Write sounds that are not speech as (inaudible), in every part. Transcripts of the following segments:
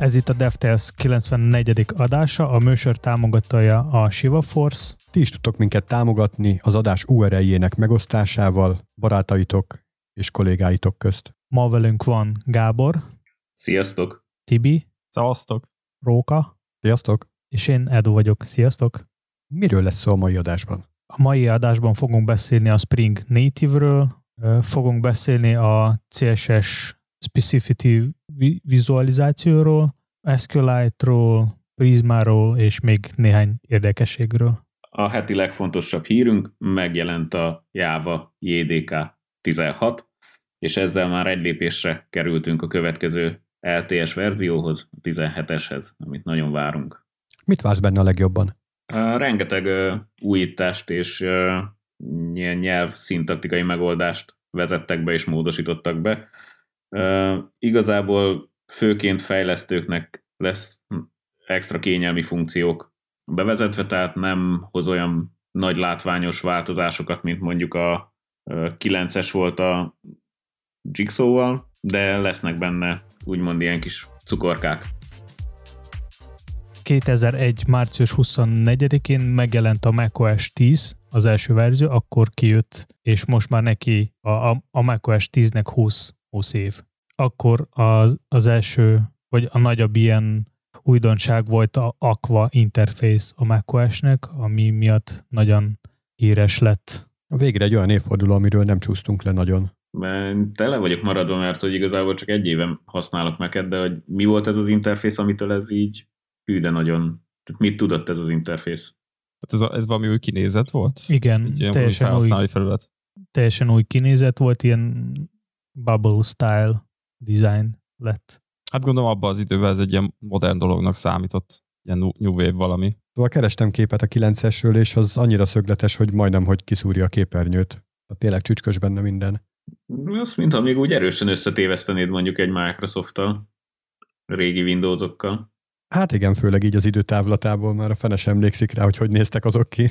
Ez itt a DevTales 94. adása, a műsor támogatója a Shiva Force. Ti is tudtok minket támogatni az adás URL-jének megosztásával, barátaitok és kollégáitok közt. Ma velünk van Gábor. Sziasztok! Tibi. Szavaztok! Róka. Sziasztok! És én Edu vagyok. Sziasztok! Miről lesz szó a mai adásban? A mai adásban fogunk beszélni a Spring Native-ről, fogunk beszélni a CSS Specificity vizualizációról, SQLite-ról, Prismáról és még néhány érdekességről. A heti legfontosabb hírünk megjelent a Java JDK 16, és ezzel már egy lépésre kerültünk a következő LTS verzióhoz, a 17-eshez, amit nagyon várunk. Mit vársz benne a legjobban? Rengeteg újítást és ilyen nyelv szintaktikai megoldást vezettek be és módosítottak be. Igazából főként fejlesztőknek lesz extra kényelmi funkciók bevezetve, tehát nem hoz olyan nagy látványos változásokat, mint mondjuk a 9-es volt a Jigsaw-val, de lesznek benne úgymond ilyen kis cukorkák. 2001. március 24-én megjelent a macOS 10, az első verzió, akkor kijött, és most már neki a, a, a macOS 10-nek 20, 20 év. Akkor az, az első, vagy a nagyobb ilyen újdonság volt a Aqua interface a macOS-nek, ami miatt nagyon híres lett. Végre egy olyan évforduló, amiről nem csúsztunk le nagyon. Mert tele vagyok maradva, mert hogy igazából csak egy éven használok meket, de hogy mi volt ez az interfész, amitől ez így hű, de nagyon... Tehát mit tudott ez az interfész? Tehát ez, a, ez valami új kinézet volt? Igen, Egy teljesen új, felület. teljesen új kinézet volt, ilyen bubble style design lett. Hát gondolom abban az időben ez egy ilyen modern dolognak számított, ilyen new wave valami. Szóval kerestem képet a 9-esről, és az annyira szögletes, hogy majdnem, hogy kiszúrja a képernyőt. Tehát tényleg csücskös benne minden. Azt mintha még úgy erősen összetévesztenéd mondjuk egy Microsoft-tal, régi Windows-okkal. Hát igen, főleg így az időtávlatából már a fene sem emlékszik rá, hogy hogy néztek azok ki.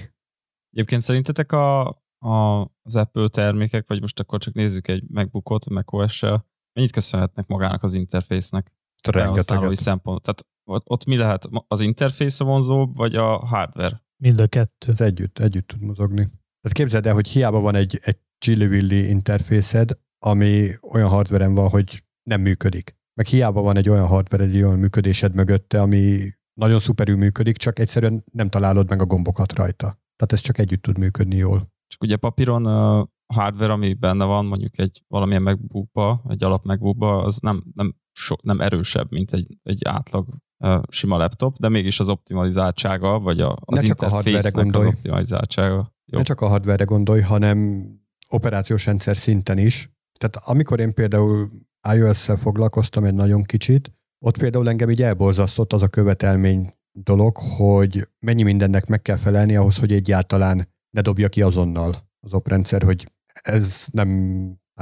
Egyébként szerintetek a, a, az Apple termékek, vagy most akkor csak nézzük egy MacBookot, macOS-sel, mennyit köszönhetnek magának az interfésznek? Rengeteget. szempont. Tehát ott, ott mi lehet? Az interfész a vonzó, vagy a hardware? Mind a kettő. Ez együtt, együtt tud mozogni. Tehát képzeld el, hogy hiába van egy, egy chili interfészed, ami olyan hardveren van, hogy nem működik meg hiába van egy olyan hardware, egy olyan működésed mögötte, ami nagyon szuperül működik, csak egyszerűen nem találod meg a gombokat rajta. Tehát ez csak együtt tud működni jól. Csak ugye papíron a hardware, ami benne van, mondjuk egy valamilyen MacBookba, egy alap MacBookba, az nem, nem, so, nem erősebb, mint egy, egy átlag sima laptop, de mégis az optimalizáltsága, vagy a, az interfésznek az optimalizáltsága. Jó. Ne csak a hardware gondolj, hanem operációs rendszer szinten is. Tehát amikor én például iOS-szel foglalkoztam egy nagyon kicsit, ott például engem így elborzasztott az a követelmény dolog, hogy mennyi mindennek meg kell felelni ahhoz, hogy egyáltalán ne dobja ki azonnal az oprendszer, hogy ez nem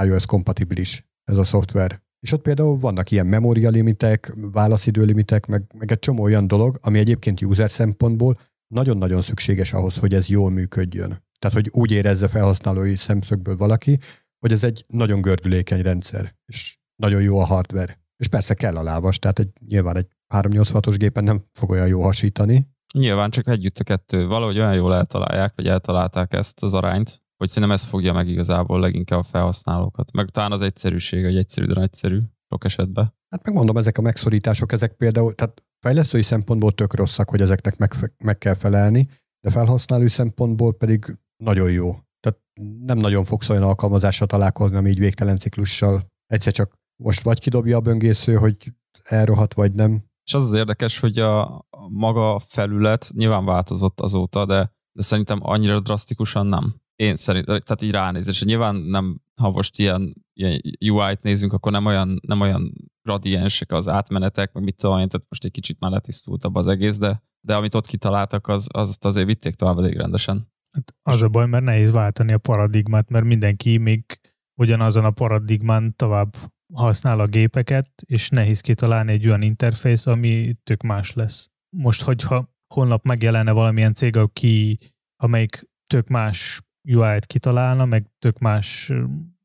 iOS kompatibilis, ez a szoftver. És ott például vannak ilyen memória limitek, válaszidő limitek, meg, meg egy csomó olyan dolog, ami egyébként user szempontból nagyon-nagyon szükséges ahhoz, hogy ez jól működjön. Tehát, hogy úgy érezze felhasználói szemszögből valaki, hogy ez egy nagyon gördülékeny rendszer, és nagyon jó a hardware. És persze kell a lábas, tehát egy, nyilván egy 386-os gépen nem fog olyan jó hasítani. Nyilván csak együtt a kettő. Valahogy olyan jól eltalálják, vagy eltalálták ezt az arányt, hogy szerintem ez fogja meg igazából leginkább a felhasználókat. Meg talán az egyszerűség, hogy egyszerű, de nagyszerű sok esetben. Hát megmondom, ezek a megszorítások, ezek például, tehát fejlesztői szempontból tök rosszak, hogy ezeknek meg, meg kell felelni, de felhasználói szempontból pedig nagyon jó. Tehát nem nagyon fogsz olyan alkalmazással találkozni, ami így végtelen ciklussal egyszer csak most vagy kidobja a böngésző, hogy elrohat, vagy nem. És az az érdekes, hogy a maga felület nyilván változott azóta, de, de szerintem annyira drasztikusan nem. Én szerintem, tehát így ránézés. Nyilván nem, ha most ilyen, ilyen UI-t nézünk, akkor nem olyan, nem olyan gradiensek az átmenetek, meg mit tudom én, tehát most egy kicsit már letisztultabb az egész, de, de amit ott kitaláltak, az, azt azért vitték tovább elég rendesen. Hát az a baj, mert nehéz váltani a paradigmát, mert mindenki még ugyanazon a paradigmán tovább használ a gépeket, és nehéz kitalálni egy olyan interfész, ami tök más lesz. Most, hogyha holnap megjelenne valamilyen cég, aki, amelyik tök más UI-t kitalálna, meg tök más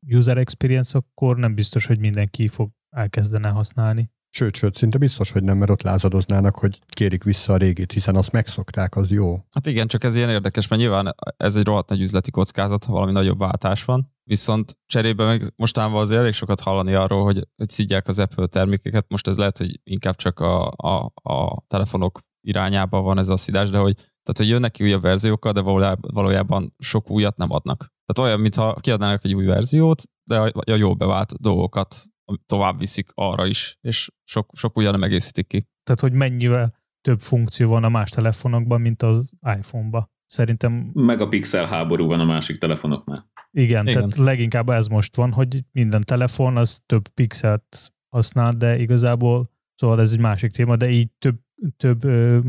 user experience, akkor nem biztos, hogy mindenki fog elkezdene használni. Sőt, sőt, szinte biztos, hogy nem, mert ott lázadoznának, hogy kérik vissza a régit, hiszen azt megszokták, az jó. Hát igen, csak ez ilyen érdekes, mert nyilván ez egy rohadt nagy üzleti kockázat, ha valami nagyobb váltás van. Viszont cserébe meg mostában azért elég sokat hallani arról, hogy, hogy szidják az Apple termékeket. Most ez lehet, hogy inkább csak a, a, a telefonok irányába van ez a szidás, de hogy, tehát, hogy jönnek ki újabb verziókkal, de valójában sok újat nem adnak. Tehát olyan, mintha kiadnának egy új verziót, de a, a jó bevált dolgokat tovább viszik arra is, és sok, sok újra nem egészítik ki. Tehát, hogy mennyivel több funkció van a más telefonokban, mint az iPhone-ban. Szerintem... Meg a pixel háború van a másik telefonoknál. Igen, Igen, tehát leginkább ez most van, hogy minden telefon az több pixelt használ, de igazából, szóval ez egy másik téma, de így több, több ö,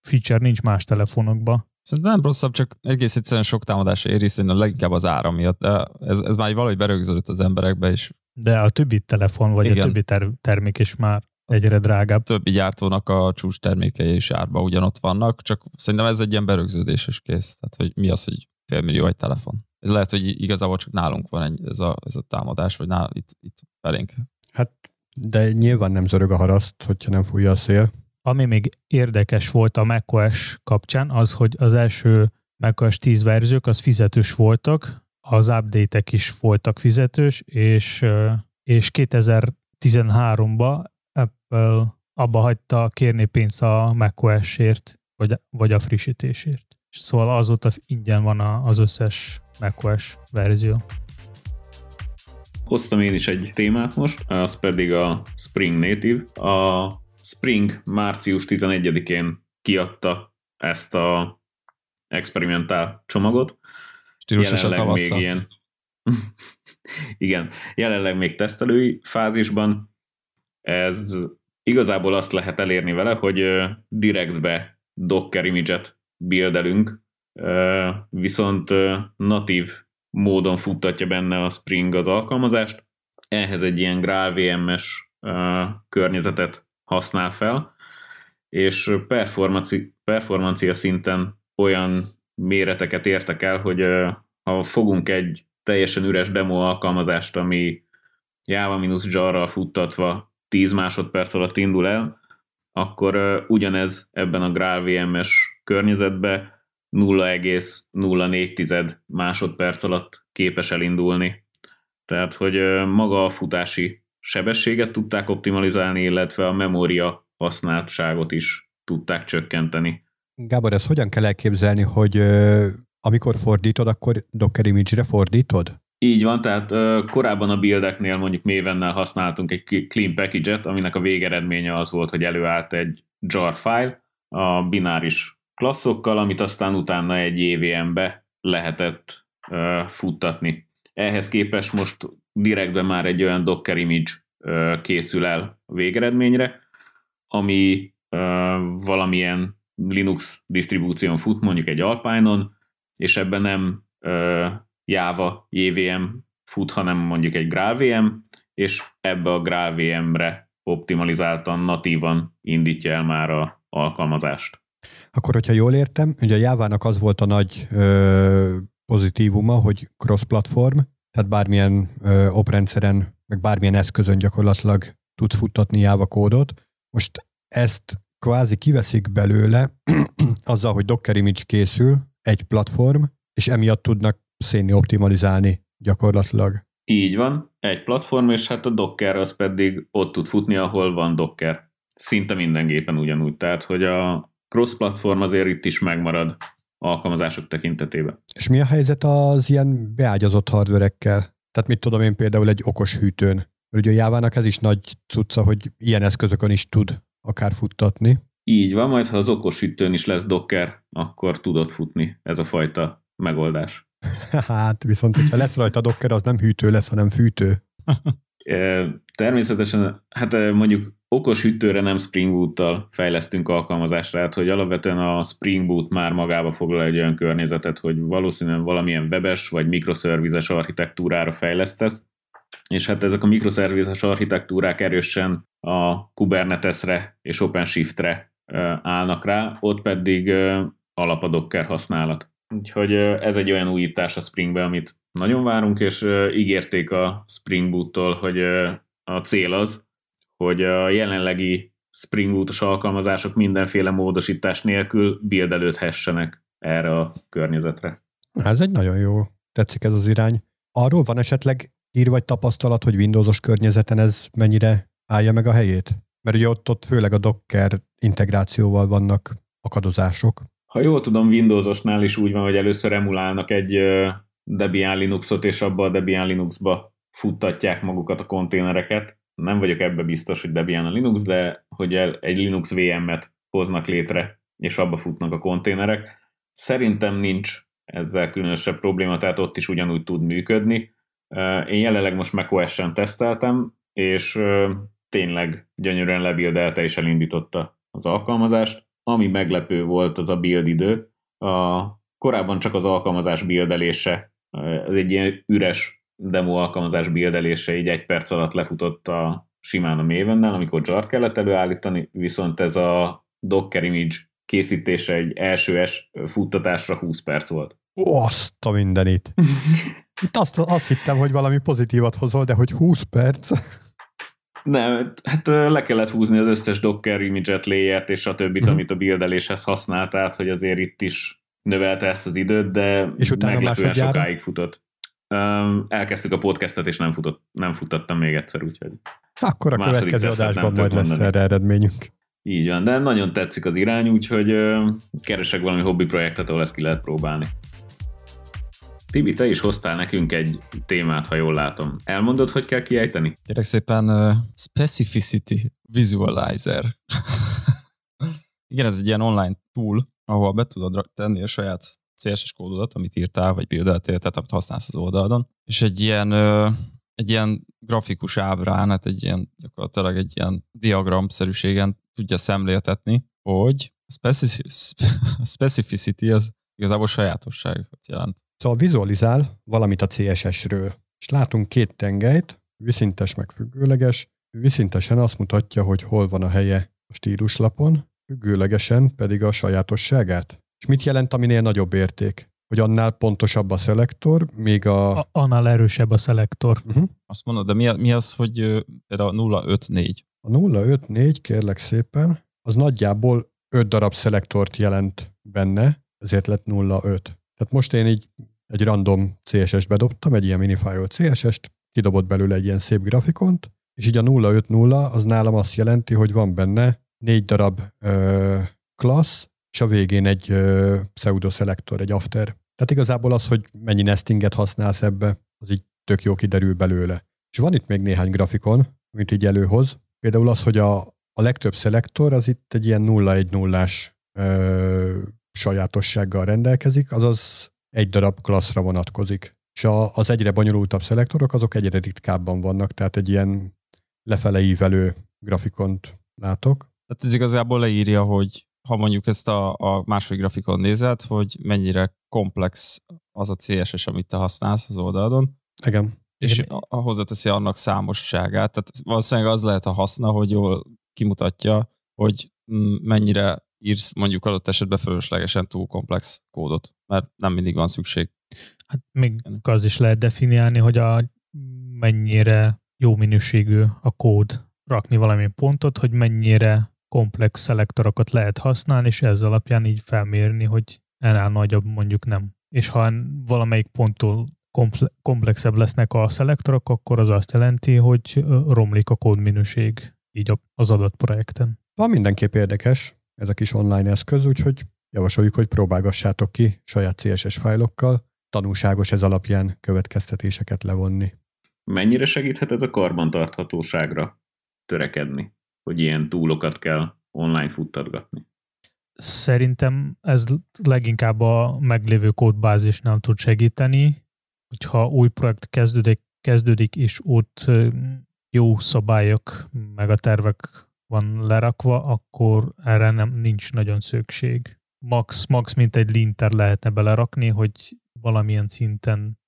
feature nincs más telefonokban. Szerintem nem rosszabb, csak egész egyszerűen sok támadás éri, szerintem leginkább az ára miatt. De ez, ez már valahogy berögződött az emberekbe, és de a többi telefon, vagy Igen. a többi ter- termék is már egyre drágább. Többi gyártónak a csúcs termékei is árba ugyanott vannak, csak szerintem ez egy ilyen berögződéses kész. Tehát, hogy mi az, hogy félmillió egy telefon. Ez lehet, hogy igazából csak nálunk van egy, ez, a, ez a támadás, vagy nál, itt, itt felénk. Hát, de nyilván nem zörög a haraszt, hogyha nem fújja a szél. Ami még érdekes volt a macOS kapcsán, az, hogy az első macOS 10 verziók az fizetős voltak, az update is voltak fizetős, és, és 2013-ban Apple abba hagyta kérni pénzt a macOS-ért, vagy, vagy a frissítésért. Szóval azóta ingyen van az összes macOS verzió. Hoztam én is egy témát most, az pedig a Spring Native. A Spring március 11-én kiadta ezt a experimentál csomagot, Stílusosan jelenleg még ilyen, (laughs) igen, jelenleg még tesztelői fázisban. Ez igazából azt lehet elérni vele, hogy direktbe Docker image-et buildelünk, viszont natív módon futtatja benne a Spring az alkalmazást. Ehhez egy ilyen GraalVM-es környezetet használ fel, és performancia szinten olyan méreteket értek el, hogy ha fogunk egy teljesen üres demo alkalmazást, ami Java minus jar futtatva 10 másodperc alatt indul el, akkor ugyanez ebben a GraalVM-es környezetben 0,04 másodperc alatt képes elindulni. Tehát, hogy maga a futási sebességet tudták optimalizálni, illetve a memória használtságot is tudták csökkenteni. Gábor, ezt hogyan kell elképzelni, hogy amikor fordítod, akkor Docker image-re fordítod? Így van, tehát korábban a buildeknél mondjuk Mavennel használtunk egy clean package-et, aminek a végeredménye az volt, hogy előállt egy jar file a bináris klasszokkal, amit aztán utána egy EVM-be lehetett futtatni. Ehhez képest most direktben már egy olyan Docker image készül el a végeredményre, ami valamilyen Linux disztribúción fut, mondjuk egy Alpine-on, és ebben nem uh, Java JVM fut, hanem mondjuk egy GraalVM, és ebbe a GraalVM-re optimalizáltan, natívan indítja el már a alkalmazást. Akkor, hogyha jól értem, ugye a Java-nak az volt a nagy ö, pozitívuma, hogy cross-platform, tehát bármilyen ö, oprendszeren, meg bármilyen eszközön gyakorlatilag tudsz futtatni Java kódot. Most ezt kvázi kiveszik belőle (clears throat) azzal, hogy Docker image készül, egy platform, és emiatt tudnak szénni optimalizálni gyakorlatilag. Így van, egy platform, és hát a Docker az pedig ott tud futni, ahol van Docker. Szinte minden gépen ugyanúgy, tehát hogy a cross-platform azért itt is megmarad alkalmazások tekintetében. És mi a helyzet az ilyen beágyazott hardverekkel? Tehát mit tudom én például egy okos hűtőn? Ugye a Jávának ez is nagy cucca, hogy ilyen eszközökön is tud akár futtatni. Így van, majd ha az okos hűtőn is lesz Docker, akkor tudod futni ez a fajta megoldás. (laughs) hát viszont, hogyha lesz rajta Docker, az nem hűtő lesz, hanem fűtő. (laughs) Természetesen, hát mondjuk okos hűtőre nem Spring Boot-tal fejlesztünk alkalmazást, tehát hogy alapvetően a Spring Boot már magába foglal egy olyan környezetet, hogy valószínűleg valamilyen webes vagy mikroszervizes architektúrára fejlesztesz, és hát ezek a mikroszervizes architektúrák erősen a Kubernetesre és OpenShift-re állnak rá, ott pedig alap a Docker használat. Úgyhogy ez egy olyan újítás a Springbe, amit nagyon várunk, és ígérték a Spring Boot-tól, hogy a cél az, hogy a jelenlegi Spring Boot-os alkalmazások mindenféle módosítás nélkül bildelődhessenek erre a környezetre. Ez egy nagyon jó, tetszik ez az irány. Arról van esetleg ír vagy tapasztalat, hogy Windowsos környezeten ez mennyire állja meg a helyét? Mert ugye ott, ott főleg a Docker integrációval vannak akadozások. Ha jól tudom, Windowsosnál is úgy van, hogy először emulálnak egy Debian Linuxot, és abba a Debian Linuxba futtatják magukat a konténereket. Nem vagyok ebbe biztos, hogy Debian a Linux, de hogy egy Linux VM-et hoznak létre, és abba futnak a konténerek. Szerintem nincs ezzel különösebb probléma, tehát ott is ugyanúgy tud működni. Én jelenleg most macOS-en teszteltem, és tényleg gyönyörűen lebildelte és elindította az alkalmazást. Ami meglepő volt, az a build idő. A, korábban csak az alkalmazás bildelése, az egy ilyen üres demo alkalmazás bildelése így egy perc alatt lefutott a simán a Mavennel, amikor Jart kellett előállítani, viszont ez a Docker image készítése egy első es futtatásra 20 perc volt. Ó, azt a mindenit. (laughs) Itt azt, azt hittem, hogy valami pozitívat hozol, de hogy 20 perc. Nem, hát le kellett húzni az összes Docker image-et, layert és a többit, uh-huh. amit a buildeléshez használt, tehát hogy azért itt is növelte ezt az időt, de és utána meglepően sokáig futott. Um, elkezdtük a podcastet, és nem, futott, nem futtattam még egyszer, úgyhogy... Akkor a következő adásban majd lesz erre eredményünk. Így van, de nagyon tetszik az irány, úgyhogy uh, keresek valami hobbi projektet, ahol ezt ki lehet próbálni. Tibi, te is hoztál nekünk egy témát, ha jól látom. Elmondod, hogy kell kiejteni? Kérek szépen uh, Specificity Visualizer. (laughs) Igen, ez egy ilyen online tool, ahol be tudod tenni a saját CSS kódodat, amit írtál, vagy bildeltél, tehát amit használsz az oldalon, és egy ilyen, uh, egy ilyen grafikus ábrán, hát egy ilyen, gyakorlatilag egy ilyen diagramszerűségen tudja szemléltetni, hogy (laughs) specificity az igazából sajátosságot jelent. Szóval vizualizál valamit a CSS-ről, és látunk két tengelyt, viszintes meg függőleges. Viszintesen azt mutatja, hogy hol van a helye a stíluslapon, függőlegesen pedig a sajátosságát. És mit jelent, aminél nagyobb érték? Hogy annál pontosabb a szelektor, még a... a annál erősebb a szelektor. Uh-huh. Azt mondod, de mi, mi az, hogy például 054? A 054, kérlek szépen, az nagyjából 5 darab szelektort jelent benne, ezért lett 05. Tehát most én így egy random CSS-t bedobtam, egy ilyen minifile CSS-t, kidobott belőle egy ilyen szép grafikont, és így a 050 az nálam azt jelenti, hogy van benne négy darab ö, class, és a végén egy ö, pseudo-szelektor, egy after. Tehát igazából az, hogy mennyi nestinget használsz ebbe, az így tök jó kiderül belőle. És van itt még néhány grafikon, amit így előhoz. Például az, hogy a, a legtöbb szelektor az itt egy ilyen 0-1-0-ás sajátossággal rendelkezik, azaz egy darab klasszra vonatkozik. És a, az egyre bonyolultabb szelektorok, azok egyre ritkábban vannak, tehát egy ilyen lefele ívelő grafikont látok. Tehát ez igazából leírja, hogy ha mondjuk ezt a, a második grafikon nézed, hogy mennyire komplex az a CSS, amit te használsz az oldalon. Igen. És Igen. hozzáteszi annak számosságát. Tehát valószínűleg az lehet a haszna, hogy jól kimutatja, hogy mennyire írsz mondjuk adott esetben fölöslegesen túl komplex kódot, mert nem mindig van szükség. Hát még az is lehet definiálni, hogy a mennyire jó minőségű a kód, rakni valami pontot, hogy mennyire komplex szelektorokat lehet használni, és ez alapján így felmérni, hogy ennél nagyobb mondjuk nem. És ha valamelyik ponttól komplexebb lesznek a szelektorok, akkor az azt jelenti, hogy romlik a kódminőség így az adott projekten. Van mindenképp érdekes ez a kis online eszköz, úgyhogy javasoljuk, hogy próbálgassátok ki saját CSS fájlokkal, tanulságos ez alapján következtetéseket levonni. Mennyire segíthet ez a karbantarthatóságra törekedni, hogy ilyen túlokat kell online futtatgatni? Szerintem ez leginkább a meglévő kódbázisnál tud segíteni, hogyha új projekt kezdődik, kezdődik és ott jó szabályok, meg a tervek van lerakva, akkor erre nem nincs nagyon szükség. Max, max mint egy linter lehetne belerakni, hogy valamilyen szinten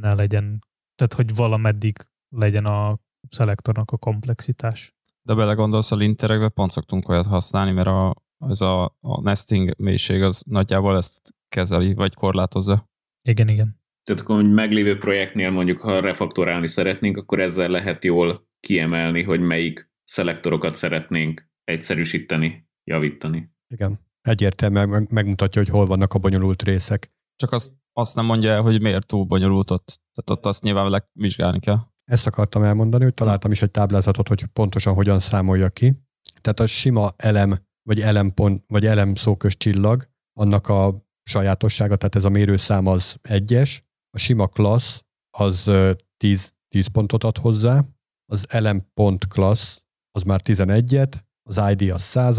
ne legyen, tehát hogy valameddig legyen a szelektornak a komplexitás. De belegondolsz a linterekbe, pont szoktunk olyat használni, mert a, ez a, a nesting mélység az nagyjából ezt kezeli, vagy korlátozza. Igen, igen. Tehát akkor egy meglévő projektnél mondjuk, ha refaktorálni szeretnénk, akkor ezzel lehet jól kiemelni, hogy melyik szelektorokat szeretnénk egyszerűsíteni, javítani. Igen. Egyértelműen megmutatja, hogy hol vannak a bonyolult részek. Csak azt, azt nem mondja el, hogy miért túl bonyolult ott. Tehát ott azt nyilván vizsgálni kell. Ezt akartam elmondani, hogy találtam is egy táblázatot, hogy pontosan hogyan számolja ki. Tehát a sima elem, vagy elempont, vagy elem szókös csillag, annak a sajátossága, tehát ez a mérőszám az egyes, a sima klassz az 10, 10 pontot ad hozzá, az elem.class class az már 11-et, az ID az 100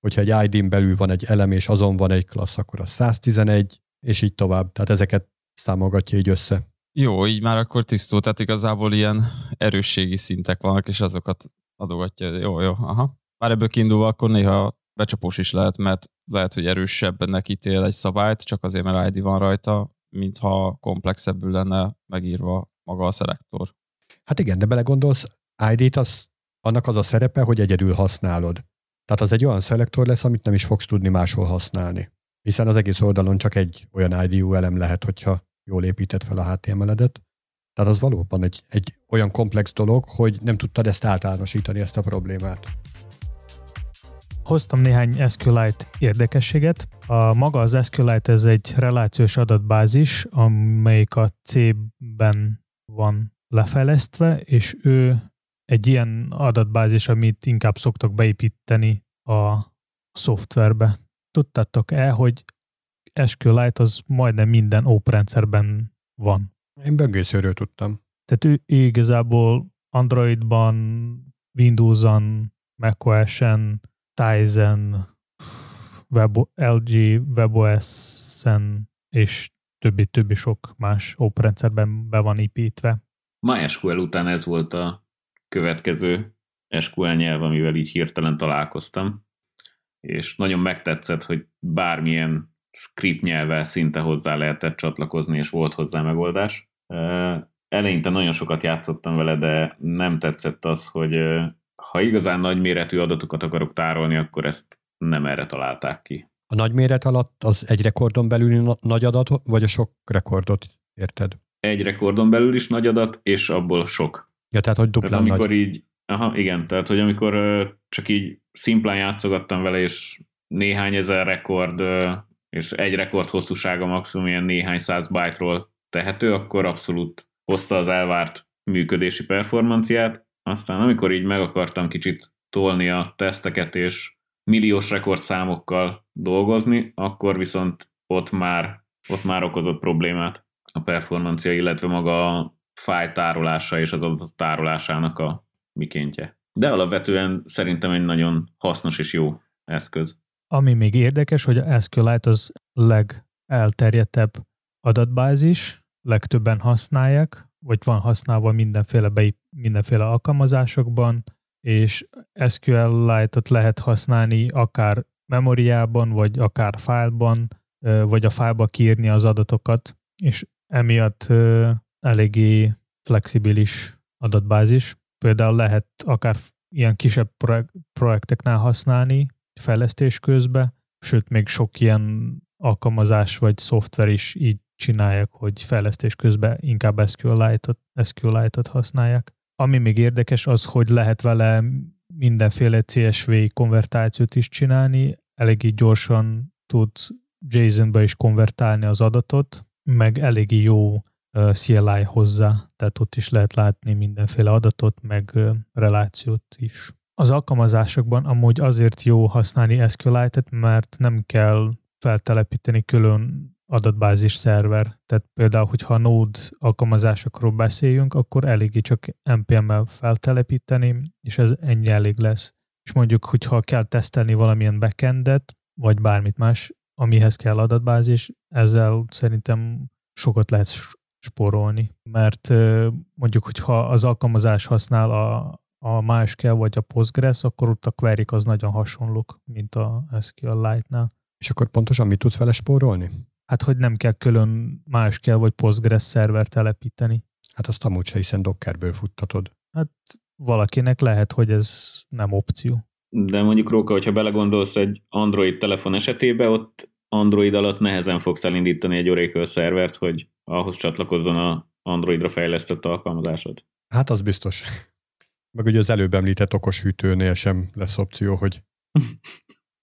hogyha egy ID-n belül van egy elem, és azon van egy klassz, akkor az 111, és így tovább. Tehát ezeket számolgatja így össze. Jó, így már akkor tisztult, tehát igazából ilyen erősségi szintek vannak, és azokat adogatja. Jó, jó, aha. Már ebből kiindulva akkor néha becsapós is lehet, mert lehet, hogy erősebben nekítél egy szabályt, csak azért, mert ID van rajta, mintha komplexebbül lenne megírva maga a szelektor. Hát igen, de belegondolsz, ID-t az, annak az a szerepe, hogy egyedül használod. Tehát az egy olyan szelektor lesz, amit nem is fogsz tudni máshol használni. Hiszen az egész oldalon csak egy olyan IDU elem lehet, hogyha jól épített fel a HTML-edet. Tehát az valóban egy, egy olyan komplex dolog, hogy nem tudtad ezt általánosítani, ezt a problémát. Hoztam néhány SQLite érdekességet. A maga az SQLite ez egy relációs adatbázis, amelyik a C-ben van lefejlesztve, és ő egy ilyen adatbázis, amit inkább szoktak beépíteni a szoftverbe. Tudtátok-e, hogy SQLite az majdnem minden oprendszerben van? Én böngészőről tudtam. Tehát ő, ő igazából Androidban, Windows-on, macOS-en, Tizen, Web, LG, WebOS-en és többi-többi sok más oprendszerben be van építve. MySQL után ez volt a következő SQL nyelv, amivel így hirtelen találkoztam, és nagyon megtetszett, hogy bármilyen script nyelvvel szinte hozzá lehetett csatlakozni, és volt hozzá megoldás. Eleinte nagyon sokat játszottam vele, de nem tetszett az, hogy ha igazán nagyméretű adatokat akarok tárolni, akkor ezt nem erre találták ki. A nagyméret alatt az egy rekordon belüli nagy adat, vagy a sok rekordot érted? Egy rekordon belül is nagy adat, és abból sok. Ja, tehát hogy duplán tehát amikor nagy. így, aha, igen, tehát hogy amikor csak így szimplán játszogattam vele, és néhány ezer rekord, és egy rekord hosszúsága maximum ilyen néhány száz byte-ról tehető, akkor abszolút hozta az elvárt működési performanciát, aztán amikor így meg akartam kicsit tolni a teszteket, és milliós rekordszámokkal dolgozni, akkor viszont ott már, ott már okozott problémát a performancia, illetve maga a fájl tárolása és az adat tárolásának a mikéntje. De alapvetően szerintem egy nagyon hasznos és jó eszköz. Ami még érdekes, hogy a SQLite az legelterjedtebb adatbázis, legtöbben használják, vagy van használva mindenféle, be, mindenféle alkalmazásokban, és SQLite-ot lehet használni akár memóriában, vagy akár fájlban, vagy a fájlba kiírni az adatokat, és emiatt eléggé flexibilis adatbázis. Például lehet akár ilyen kisebb projekteknál használni fejlesztés közben, sőt még sok ilyen alkalmazás vagy szoftver is így csinálják, hogy fejlesztés közben inkább SQLite-ot, SQLite-ot használják. Ami még érdekes az, hogy lehet vele mindenféle CSV konvertációt is csinálni, eléggé gyorsan tud JSON-ba is konvertálni az adatot, meg eléggé jó CLI hozzá, tehát ott is lehet látni mindenféle adatot, meg relációt is. Az alkalmazásokban amúgy azért jó használni SQLite-et, mert nem kell feltelepíteni külön adatbázis szerver. Tehát például, hogyha a Node alkalmazásokról beszéljünk, akkor eléggé csak npm-mel feltelepíteni, és ez ennyi elég lesz. És mondjuk, hogyha kell tesztelni valamilyen backendet, vagy bármit más, amihez kell adatbázis, ezzel szerintem sokat lehet spórolni. Mert mondjuk, hogyha az alkalmazás használ a, a MySQL vagy a Postgres, akkor ott a query az nagyon hasonlók, mint a SQLite-nál. És akkor pontosan mit tudsz vele spórolni? Hát, hogy nem kell külön MySQL vagy Postgres szerver telepíteni. Hát azt amúgy se, hiszen Dockerből futtatod. Hát valakinek lehet, hogy ez nem opció. De mondjuk Róka, hogyha belegondolsz egy Android telefon esetében, ott Android alatt nehezen fogsz elindítani egy Oracle szervert, hogy ahhoz csatlakozzon a Androidra fejlesztett alkalmazásod. Hát az biztos. Meg ugye az előbb említett okos hűtőnél sem lesz opció, hogy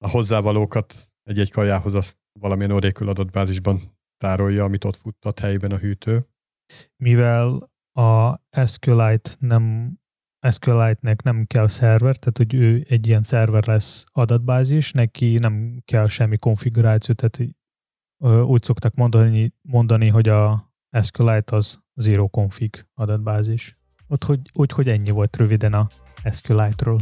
a hozzávalókat egy-egy kajához azt valamilyen Oracle adatbázisban tárolja, amit ott futtat helyben a hűtő. Mivel a SQLite nem SQLite-nek nem kell szerver, tehát hogy ő egy ilyen szerver lesz adatbázis, neki nem kell semmi konfiguráció, tehát úgy szokták mondani, mondani hogy a SQLite az zero config adatbázis. Ott, úgy, hogy ennyi volt röviden a SQLite-ról.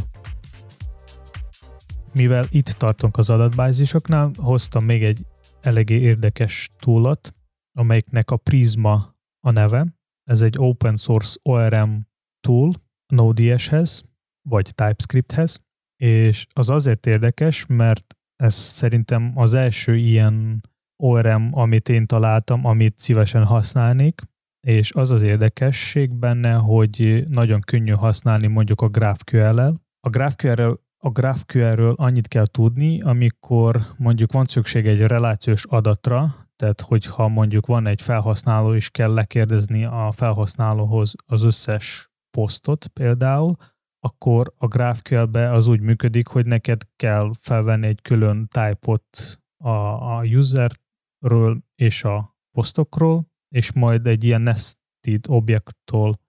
Mivel itt tartunk az adatbázisoknál, hoztam még egy eléggé érdekes túlat, amelyiknek a Prisma a neve. Ez egy open source ORM tool Node.js-hez, vagy TypeScripthez, és az azért érdekes, mert ez szerintem az első ilyen ORM, amit én találtam, amit szívesen használnék, és az az érdekesség benne, hogy nagyon könnyű használni mondjuk a GraphQL-el. A GraphQL-ről a GraphQL-ről annyit kell tudni, amikor mondjuk van szükség egy relációs adatra, tehát hogyha mondjuk van egy felhasználó, és kell lekérdezni a felhasználóhoz az összes posztot például, akkor a GraphQL-be az úgy működik, hogy neked kell felvenni egy külön type-ot a, a userről és a posztokról, és majd egy ilyen nested objekttól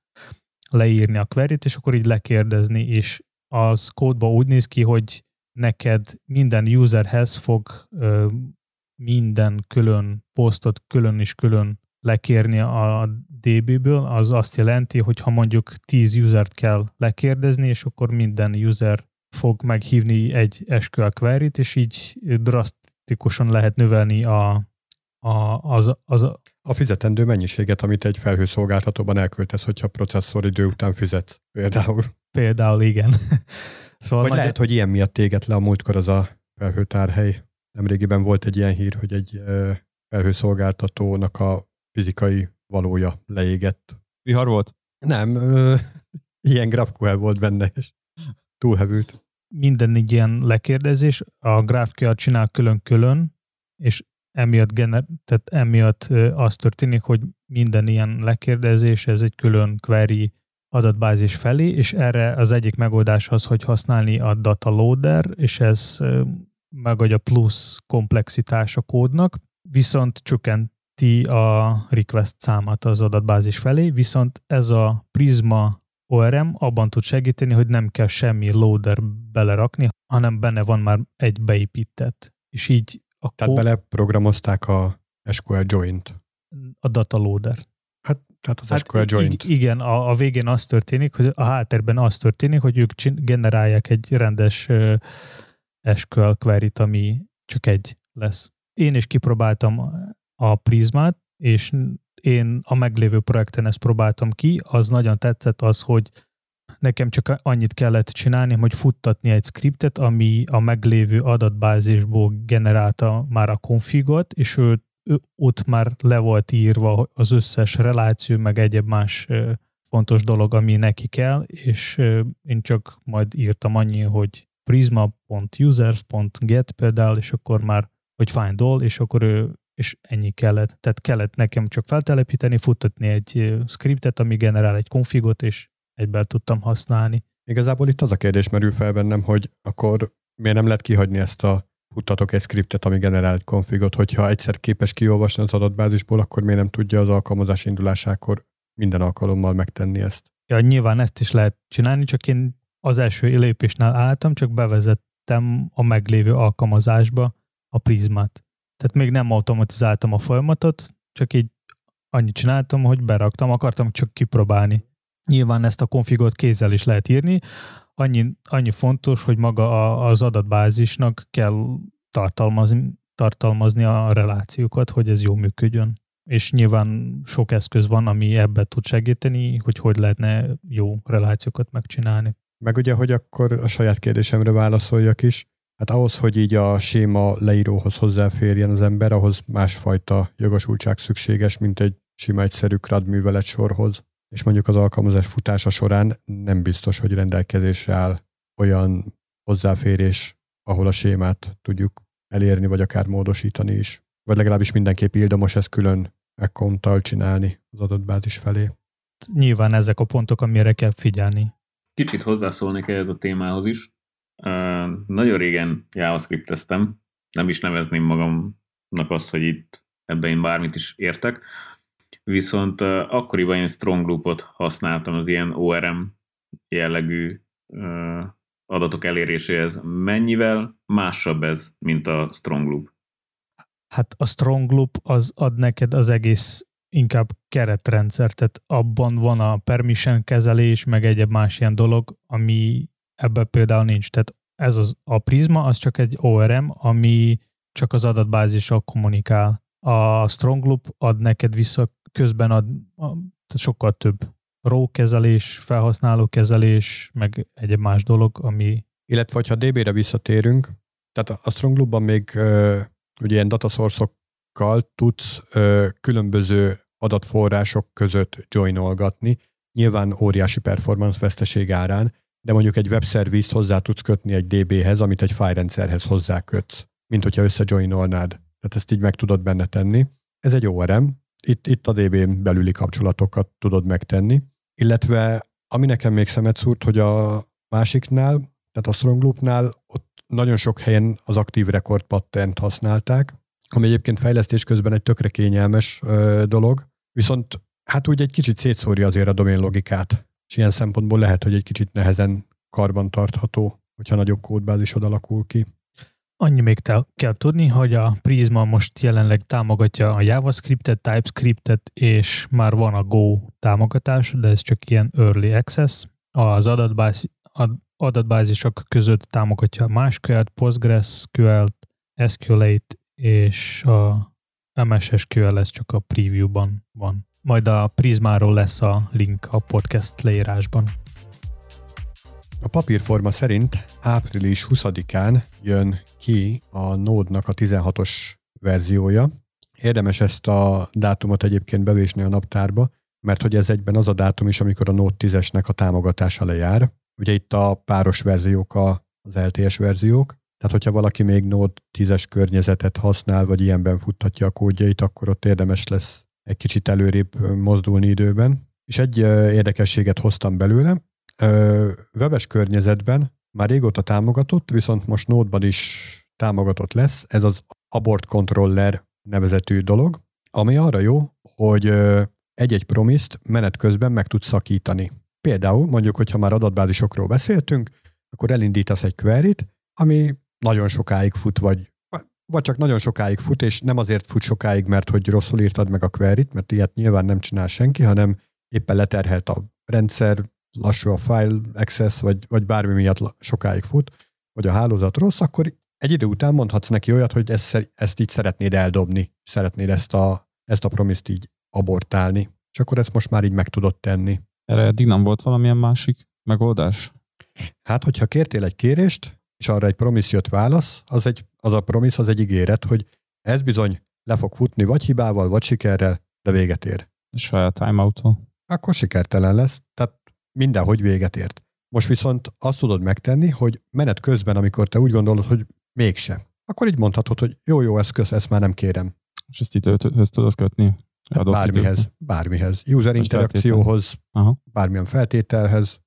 leírni a query-t, és akkor így lekérdezni, és az kódba úgy néz ki, hogy neked minden userhez fog ö, minden külön posztot külön és külön lekérni a DB-ből, az azt jelenti, hogy ha mondjuk 10 usert kell lekérdezni, és akkor minden user fog meghívni egy SQL query-t, és így drasztikusan lehet növelni a, a, az, az, a fizetendő mennyiséget, amit egy felhőszolgáltatóban elköltesz, hogyha processzoridő után fizetsz, például. Például, igen. (laughs) szóval Vagy nagy... lehet, hogy ilyen miatt téget le a múltkor az a felhőtárhely. Nemrégiben volt egy ilyen hír, hogy egy felhőszolgáltatónak a fizikai valója leégett. Vihar volt? Nem, ö, (laughs) ilyen GraphQL volt benne, és túlhevült. Minden egy ilyen lekérdezés, a GraphQL csinál külön-külön, és emiatt, gener- tehát emiatt az történik, hogy minden ilyen lekérdezés, ez egy külön query adatbázis felé, és erre az egyik megoldás az, hogy használni a data loader, és ez megadja plusz komplexitás a kódnak, viszont csökkenti a request számát az adatbázis felé, viszont ez a Prisma ORM abban tud segíteni, hogy nem kell semmi loader belerakni, hanem benne van már egy beépített. És így a Tehát beleprogramozták a SQL joint. A data loader. Hát, tehát az hát SQL joint. Igen, a, a végén az történik, hogy a háttérben az történik, hogy ők generálják egy rendes uh, SQL query ami csak egy lesz. Én is kipróbáltam a Prismát, és én a meglévő projekten ezt próbáltam ki, az nagyon tetszett az, hogy nekem csak annyit kellett csinálni, hogy futtatni egy scriptet, ami a meglévő adatbázisból generálta már a konfigot, és ő, ő ott már le volt írva az összes reláció, meg egyéb más fontos dolog, ami neki kell, és én csak majd írtam annyi, hogy prisma.users.get például, és akkor már, hogy find all, és akkor ő és ennyi kellett. Tehát kellett nekem csak feltelepíteni, futtatni egy scriptet, ami generál egy konfigot, és egyben tudtam használni. Igazából itt az a kérdés merül fel bennem, hogy akkor miért nem lehet kihagyni ezt a futtatok egy scriptet, ami generál egy konfigot, hogyha egyszer képes kiolvasni az adatbázisból, akkor miért nem tudja az alkalmazás indulásakor minden alkalommal megtenni ezt? Ja, nyilván ezt is lehet csinálni, csak én az első lépésnál álltam, csak bevezettem a meglévő alkalmazásba a prizmát. Tehát még nem automatizáltam a folyamatot, csak így annyit csináltam, hogy beraktam, akartam csak kipróbálni. Nyilván ezt a konfigot kézzel is lehet írni. Annyi, annyi fontos, hogy maga a, az adatbázisnak kell tartalmazni, tartalmazni a relációkat, hogy ez jól működjön. És nyilván sok eszköz van, ami ebbe tud segíteni, hogy hogy lehetne jó relációkat megcsinálni. Meg ugye, hogy akkor a saját kérdésemre válaszoljak is, hát ahhoz, hogy így a séma leíróhoz hozzáférjen az ember, ahhoz másfajta jogosultság szükséges, mint egy sima egyszerű CRUD művelet sorhoz és mondjuk az alkalmazás futása során nem biztos, hogy rendelkezésre áll olyan hozzáférés, ahol a sémát tudjuk elérni, vagy akár módosítani is. Vagy legalábbis mindenképp ildomos ezt külön accounttal csinálni az adatbázis felé. Nyilván ezek a pontok, amire kell figyelni. Kicsit hozzászólnék ehhez a témához is. Uh, nagyon régen JavaScript-eztem, nem is nevezném magamnak azt, hogy itt ebben én bármit is értek, viszont akkoriban én Strong Loop-ot használtam az ilyen ORM jellegű adatok eléréséhez. Mennyivel másabb ez, mint a Strong Loop? Hát a Strong Loop az ad neked az egész inkább keretrendszer, tehát abban van a permission kezelés, meg egyéb más ilyen dolog, ami ebben például nincs. Tehát ez az, a Prisma az csak egy ORM, ami csak az adatbázissal kommunikál. A Strong Loop ad neked vissza, közben a, tehát sokkal több RAW kezelés, felhasználó kezelés, meg egyéb más dolog, ami... Illetve, ha DB-re visszatérünk, tehát a Strong még ö, ugye ilyen dataszorsokkal tudsz ö, különböző adatforrások között joinolgatni, nyilván óriási performance veszteség árán, de mondjuk egy webszervizt hozzá tudsz kötni egy DB-hez, amit egy fájrendszerhez hozzákötsz, mint hogyha összejoinolnád. Tehát ezt így meg tudod benne tenni. Ez egy ORM, itt, itt a DB-n belüli kapcsolatokat tudod megtenni, illetve ami nekem még szemet szúrt, hogy a másiknál, tehát a Strong Loop-nál ott nagyon sok helyen az aktív rekord patternt használták, ami egyébként fejlesztés közben egy tökre kényelmes ö, dolog, viszont hát úgy egy kicsit szétszórja azért a domén logikát, és ilyen szempontból lehet, hogy egy kicsit nehezen karban tartható, hogyha nagyobb kódbázisod alakul ki. Annyi még te kell tudni, hogy a Prisma most jelenleg támogatja a JavaScriptet, TypeScriptet, és már van a Go támogatás, de ez csak ilyen early access. Az adatbázis, adatbázisok között támogatja a MySQL-t, PostgreSQL-t, SQL-8 és a MSSQL ez csak a preview-ban van. Majd a Prismáról lesz a link a podcast leírásban. A papírforma szerint április 20-án jön ki a Node-nak a 16-os verziója. Érdemes ezt a dátumot egyébként bevésni a naptárba, mert hogy ez egyben az a dátum is, amikor a Node 10-esnek a támogatása lejár. Ugye itt a páros verziók az LTS verziók, tehát hogyha valaki még Node 10-es környezetet használ, vagy ilyenben futtatja a kódjait, akkor ott érdemes lesz egy kicsit előrébb mozdulni időben. És egy érdekességet hoztam belőle, webes környezetben már régóta támogatott, viszont most Node-ban is támogatott lesz, ez az abort controller nevezetű dolog, ami arra jó, hogy egy-egy promiszt menet közben meg tud szakítani. Például mondjuk, hogyha már adatbázisokról beszéltünk, akkor elindítasz egy query ami nagyon sokáig fut, vagy, vagy csak nagyon sokáig fut, és nem azért fut sokáig, mert hogy rosszul írtad meg a query mert ilyet nyilván nem csinál senki, hanem éppen leterhelt a rendszer, lassú a file access, vagy, vagy bármi miatt sokáig fut, vagy a hálózat rossz, akkor egy idő után mondhatsz neki olyat, hogy ezt, ezt így szeretnéd eldobni, szeretnéd ezt a, ezt a promiszt így abortálni. És akkor ezt most már így meg tudod tenni. Erre eddig nem volt valamilyen másik megoldás? Hát, hogyha kértél egy kérést, és arra egy promisz jött válasz, az, egy, az a promisz az egy ígéret, hogy ez bizony le fog futni vagy hibával, vagy sikerrel, de véget ér. Saját timeout Akkor sikertelen lesz, tehát mindenhogy véget ért. Most viszont azt tudod megtenni, hogy menet közben, amikor te úgy gondolod, hogy mégsem, akkor így mondhatod, hogy jó, jó, ezt, kösz, ezt már nem kérem. És ezt időhöz tudod kötni? Hát bármihez, időben. bármihez. User Most interakcióhoz, bármilyen feltételhez.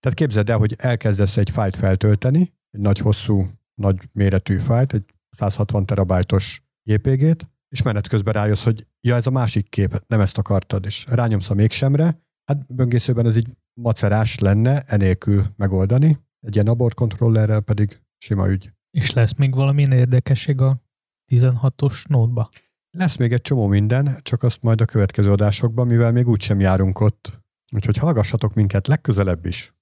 Tehát képzeld el, hogy elkezdesz egy fájlt feltölteni, egy nagy hosszú, nagy méretű fájlt, egy 160 terabájtos JPG-t, és menet közben rájössz, hogy ja, ez a másik kép, nem ezt akartad, és rányomsz a mégsemmre, hát böngészőben ez így macerás lenne enélkül megoldani, egy ilyen abort kontrollerrel pedig sima ügy. És lesz még valami érdekesség a 16-os nódba? Lesz még egy csomó minden, csak azt majd a következő adásokban, mivel még úgysem járunk ott. Úgyhogy hallgassatok minket legközelebb is.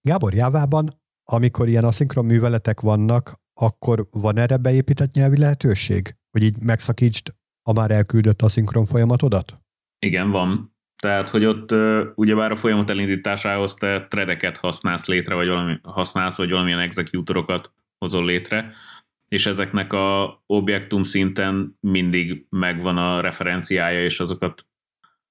Gábor Jávában amikor ilyen aszinkron műveletek vannak, akkor van erre beépített nyelvi lehetőség? Hogy így megszakítsd a már elküldött aszinkron folyamatodat? Igen, van. Tehát, hogy ott uh, ugyebár a folyamat elindításához te threadeket használsz létre, vagy valami, használsz, vagy valamilyen executorokat hozol létre, és ezeknek a objektum szinten mindig megvan a referenciája, és azokat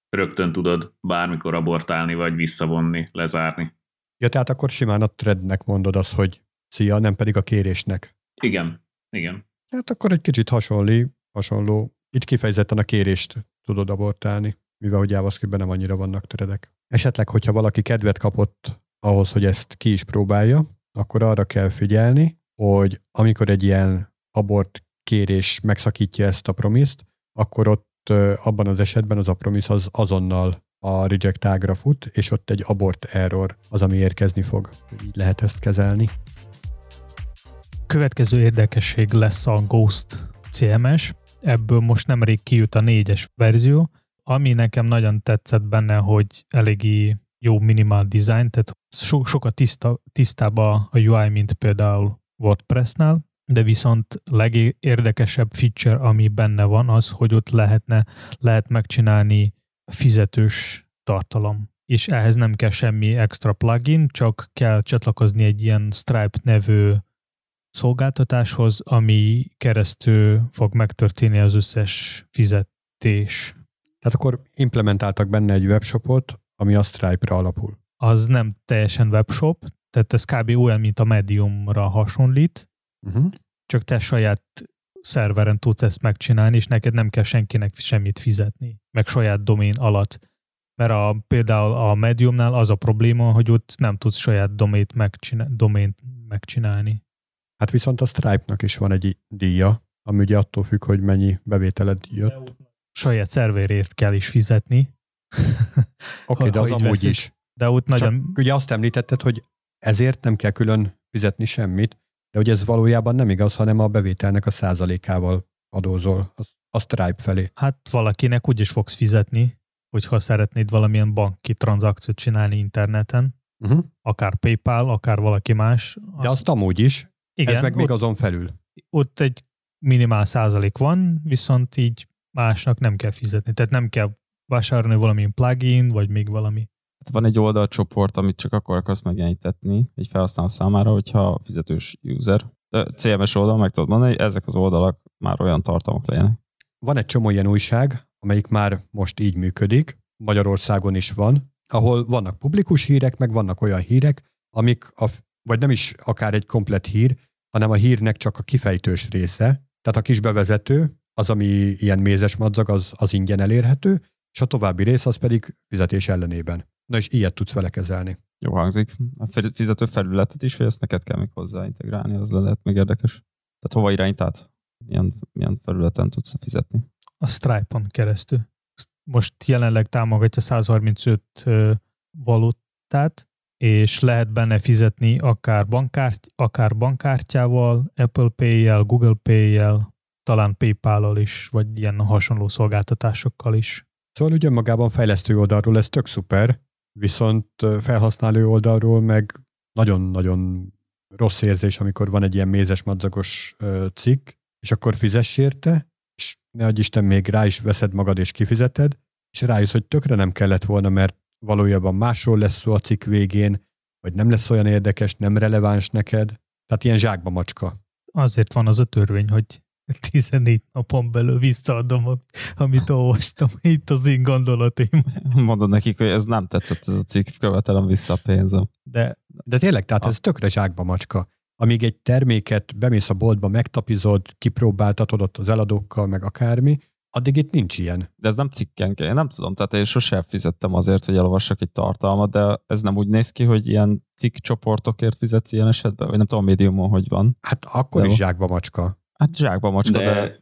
rögtön tudod bármikor abortálni, vagy visszavonni, lezárni. Ja, tehát akkor simán a threadnek mondod azt, hogy szia, nem pedig a kérésnek. Igen, igen. Hát akkor egy kicsit hasonló, hasonló. Itt kifejezetten a kérést tudod abortálni, mivel hogy JavaScript-ben nem annyira vannak töredek. Esetleg, hogyha valaki kedvet kapott ahhoz, hogy ezt ki is próbálja, akkor arra kell figyelni, hogy amikor egy ilyen abort kérés megszakítja ezt a promiszt, akkor ott abban az esetben az a promise az azonnal a reject ágra fut, és ott egy abort error az, ami érkezni fog. Így lehet ezt kezelni. Következő érdekesség lesz a Ghost CMS. Ebből most nemrég kijött a négyes verzió, ami nekem nagyon tetszett benne, hogy eléggé jó minimál design, tehát so, sokkal tiszta, tisztább a UI, mint például WordPress-nál, de viszont legérdekesebb feature, ami benne van, az, hogy ott lehetne, lehet megcsinálni fizetős tartalom. És ehhez nem kell semmi extra plugin, csak kell csatlakozni egy ilyen Stripe nevű szolgáltatáshoz, ami keresztül fog megtörténni az összes fizetés. Tehát akkor implementáltak benne egy webshopot, ami a Stripe-ra alapul. Az nem teljesen webshop, tehát ez kb. olyan, mint a Mediumra hasonlít, uh-huh. csak te saját szerveren tudsz ezt megcsinálni, és neked nem kell senkinek semmit fizetni, meg saját domén alatt. Mert a, például a Mediumnál az a probléma, hogy ott nem tudsz saját domét megcsinálni, domént megcsinálni. Hát viszont a Stripe-nak is van egy díja, ami ugye attól függ, hogy mennyi bevételed jött. Saját szerverért kell is fizetni. (laughs) Oké, okay, de az amúgy veszik. is. De ott nagyon... Csak ugye azt említetted, hogy ezért nem kell külön fizetni semmit, de hogy ez valójában nem igaz, hanem a bevételnek a százalékával adózol a Stripe felé. Hát valakinek úgy is fogsz fizetni, hogyha szeretnéd valamilyen banki tranzakciót csinálni interneten, uh-huh. akár PayPal, akár valaki más. De azt amúgy is, igen, ez meg még ott, azon felül. Ott egy minimál százalék van, viszont így másnak nem kell fizetni. Tehát nem kell vásárolni valamilyen plugin, vagy még valami. Hát van egy oldalcsoport, amit csak akkor akarsz megjelenítetni egy felhasználó számára, hogyha fizetős user. De CMS oldal meg tudod mondani, hogy ezek az oldalak már olyan tartalmak legyenek. Van egy csomó ilyen újság, amelyik már most így működik, Magyarországon is van, ahol vannak publikus hírek, meg vannak olyan hírek, amik, a, vagy nem is akár egy komplet hír, hanem a hírnek csak a kifejtős része. Tehát a kis bevezető, az, ami ilyen mézes madzag, az, az ingyen elérhető, és a további rész az pedig fizetés ellenében. Na és ilyet tudsz vele kezelni. Jó hangzik. A fizető felületet is, hogy ezt neked kell még hozzá integrálni, az lehet még érdekes. Tehát hova irányítál? Milyen, milyen felületen tudsz fizetni? A Stripe-on keresztül. Most jelenleg támogatja 135 valutát, és lehet benne fizetni akár, bankárt, akár bankkártyával, Apple Pay-jel, Google Pay-jel, talán PayPal-al is, vagy ilyen hasonló szolgáltatásokkal is. Szóval ugye magában fejlesztő oldalról ez tök szuper, viszont felhasználó oldalról meg nagyon-nagyon rossz érzés, amikor van egy ilyen mézes madzagos cikk, és akkor fizess érte, és ne adj Isten, még rá is veszed magad és kifizeted, és rájössz, hogy tökre nem kellett volna, mert valójában másról lesz szó a cikk végén, vagy nem lesz olyan érdekes, nem releváns neked. Tehát ilyen zsákba macska. Azért van az a törvény, hogy 14 napon belül visszaadom, amit olvastam. Itt az én gondolatim. Mondod nekik, hogy ez nem tetszett ez a cikk, követelem vissza a pénzem. De, de tényleg, tehát a... ez tökre zsákba macska. Amíg egy terméket bemész a boltba, megtapizod, kipróbáltatod ott az eladókkal, meg akármi, addig itt nincs ilyen. De ez nem cikken, én nem tudom, tehát én sosem fizettem azért, hogy elolvassak egy tartalmat, de ez nem úgy néz ki, hogy ilyen cikk csoportokért fizetsz ilyen esetben, vagy nem tudom, a médiumon hogy van. Hát akkor de is zsákba macska. Hát zsákba macska, de... de...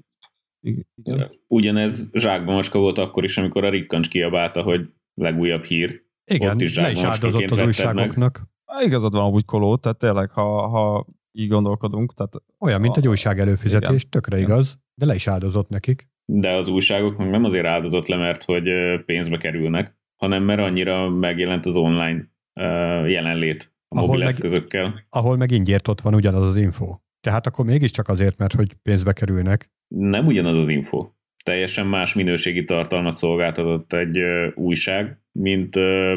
Igen. Ugyanez zsákba macska volt akkor is, amikor a Rikkancs kiabálta, hogy legújabb hír. Igen, Ott is le is áldozott az újságoknak. Meg. Igazad van úgy koló, tehát tényleg, ha, ha így gondolkodunk. Tehát Olyan, mint egy újság előfizetés, igen. tökre igen. igaz, de le is áldozott nekik. De az újságok meg nem azért áldozott le, mert hogy pénzbe kerülnek, hanem mert annyira megjelent az online jelenlét a ahol mobil eszközökkel. ahol meg ingyért ott van ugyanaz az info. Tehát akkor mégiscsak azért, mert hogy pénzbe kerülnek. Nem ugyanaz az info. Teljesen más minőségi tartalmat szolgáltatott egy újság, mint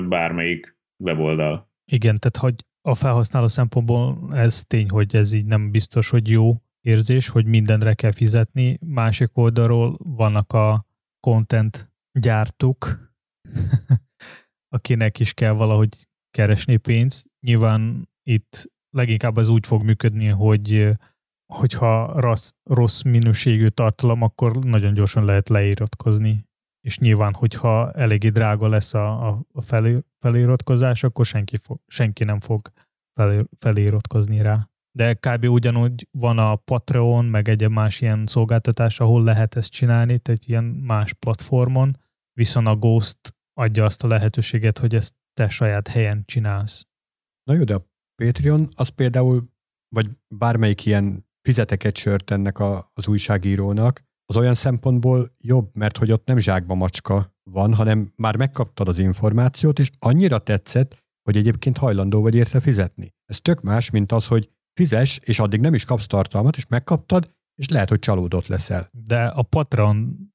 bármelyik weboldal. Igen, tehát hogy a felhasználó szempontból ez tény, hogy ez így nem biztos, hogy jó érzés, hogy mindenre kell fizetni. Másik oldalról vannak a content gyártók, (laughs) akinek is kell valahogy keresni pénzt. Nyilván itt leginkább az úgy fog működni, hogy hogyha rossz, rossz minőségű tartalom, akkor nagyon gyorsan lehet leiratkozni. És nyilván, hogyha eléggé drága lesz a, a, a feliratkozás, akkor senki, fog, senki nem fog feliratkozni rá. De kb. ugyanúgy van a Patreon, meg egy más ilyen szolgáltatás, ahol lehet ezt csinálni, tehát ilyen más platformon, viszont a Ghost adja azt a lehetőséget, hogy ezt te saját helyen csinálsz. Na jó, de a Patreon az például, vagy bármelyik ilyen fizetek egy sört ennek a, az újságírónak, az olyan szempontból jobb, mert hogy ott nem zsákba macska van, hanem már megkaptad az információt, és annyira tetszett, hogy egyébként hajlandó vagy érte fizetni. Ez tök más, mint az, hogy fizes, és addig nem is kapsz tartalmat, és megkaptad, és lehet, hogy csalódott leszel. De a Patronon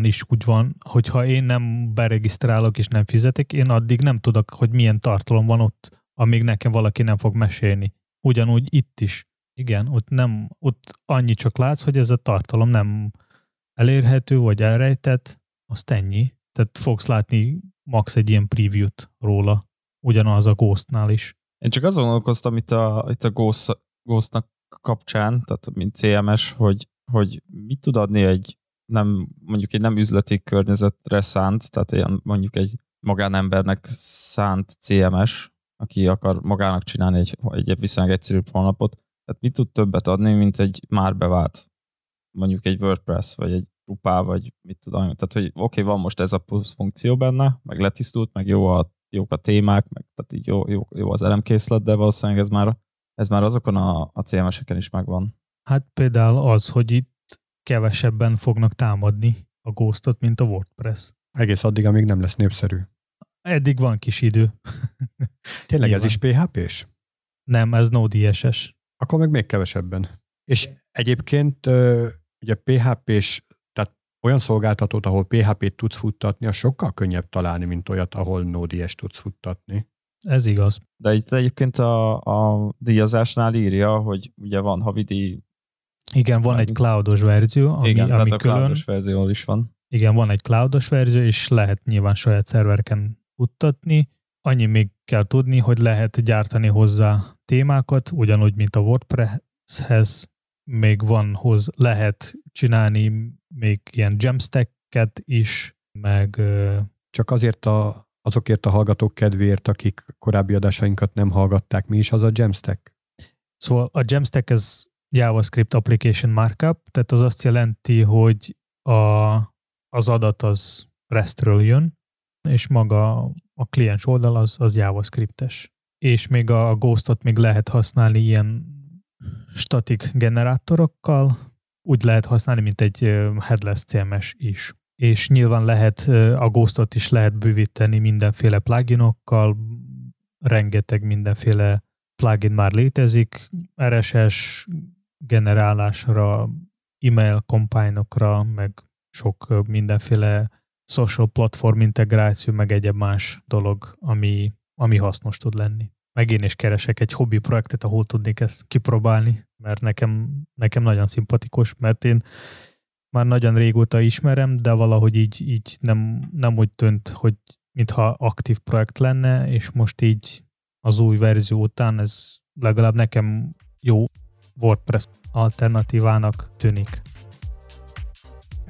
is úgy van, hogyha én nem beregisztrálok és nem fizetek, én addig nem tudok, hogy milyen tartalom van ott, amíg nekem valaki nem fog mesélni. Ugyanúgy itt is. Igen, ott nem, ott annyi csak látsz, hogy ez a tartalom nem elérhető, vagy elrejtett, azt ennyi. Tehát fogsz látni max egy ilyen preview-t róla, ugyanaz a Ghostnál is. Én csak azon gondolkoztam itt a, itt a Ghost, Ghostnak kapcsán, tehát mint CMS, hogy, hogy mit tud adni egy nem, mondjuk egy nem üzleti környezetre szánt, tehát ilyen mondjuk egy magánembernek szánt CMS, aki akar magának csinálni egy, egy viszonylag egyszerű honlapot, tehát mit tud többet adni, mint egy már bevált, mondjuk egy WordPress, vagy egy Drupal, vagy mit tudom. Tehát, hogy oké, okay, van most ez a plusz funkció benne, meg letisztult, meg jó a, jók a témák, meg tehát így jó, jó, jó az elemkészlet, de valószínűleg ez már, ez már azokon a, a CMS-eken is megvan. Hát például az, hogy itt kevesebben fognak támadni a Ghostot, mint a WordPress. Egész addig, amíg nem lesz népszerű. Eddig van kis idő. (laughs) Tényleg ez is PHP-s? Nem, ez Node.js-es. Akkor meg még kevesebben. És egyébként ugye PHP-s, tehát olyan szolgáltatót, ahol PHP-t tudsz futtatni, az sokkal könnyebb találni, mint olyat, ahol Node.js tudsz futtatni. Ez igaz. De itt egyébként a, a díjazásnál írja, hogy ugye van havidi igen, van egy cloudos verzió, ami, Igen, ami tehát a külön. cloudos verzió is van. Igen, van egy cloudos verzió, és lehet nyilván saját szerverken futtatni. Annyi még kell tudni, hogy lehet gyártani hozzá témákat, ugyanúgy, mint a WordPress-hez, még van hoz, lehet csinálni még ilyen jamstack-et is, meg... Csak azért a, azokért a hallgatók kedvéért, akik korábbi adásainkat nem hallgatták, mi is az a Jamstack? Szóval a Jamstack ez JavaScript Application Markup, tehát az azt jelenti, hogy a, az adat az REST-ről jön, és maga a kliens oldal az, az JavaScriptes. És még a Ghostot még lehet használni ilyen static generátorokkal, úgy lehet használni, mint egy headless CMS is. És nyilván lehet, a Ghostot is lehet bővíteni mindenféle pluginokkal, rengeteg mindenféle plugin már létezik, RSS generálásra, email meg sok mindenféle social platform integráció, meg egyéb más dolog, ami, ami hasznos tud lenni. Meg én is keresek egy hobbi projektet, ahol tudnék ezt kipróbálni, mert nekem, nekem nagyon szimpatikus, mert én már nagyon régóta ismerem, de valahogy így, így nem, nem úgy tűnt, hogy mintha aktív projekt lenne, és most így az új verzió után ez legalább nekem jó WordPress alternatívának tűnik.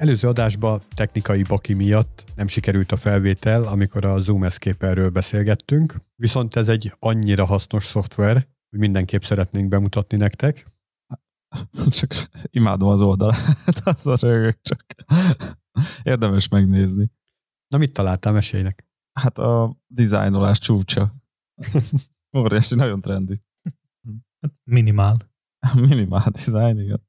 Előző adásban technikai baki miatt nem sikerült a felvétel, amikor a Zoom Escape-ről beszélgettünk, viszont ez egy annyira hasznos szoftver, hogy mindenképp szeretnénk bemutatni nektek. (laughs) Csak imádom az oldalát, (laughs) az a rögök csak. Érdemes megnézni. Na mit találtál, mesélnek? Hát a dizájnolás csúcsa. (laughs) Óriási, nagyon trendi. Minimál. Minimál design, igen.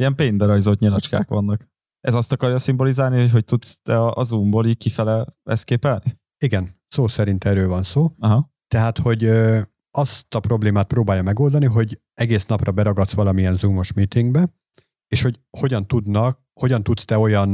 Ilyen paintbe rajzolt nyilacskák vannak. Ez azt akarja szimbolizálni, hogy, hogy tudsz te a zoomból így kifele eszképelni? Igen, szó szerint erről van szó. Aha. Tehát, hogy ö, azt a problémát próbálja megoldani, hogy egész napra beragadsz valamilyen zoomos meetingbe, és hogy hogyan tudnak, hogyan tudsz te olyan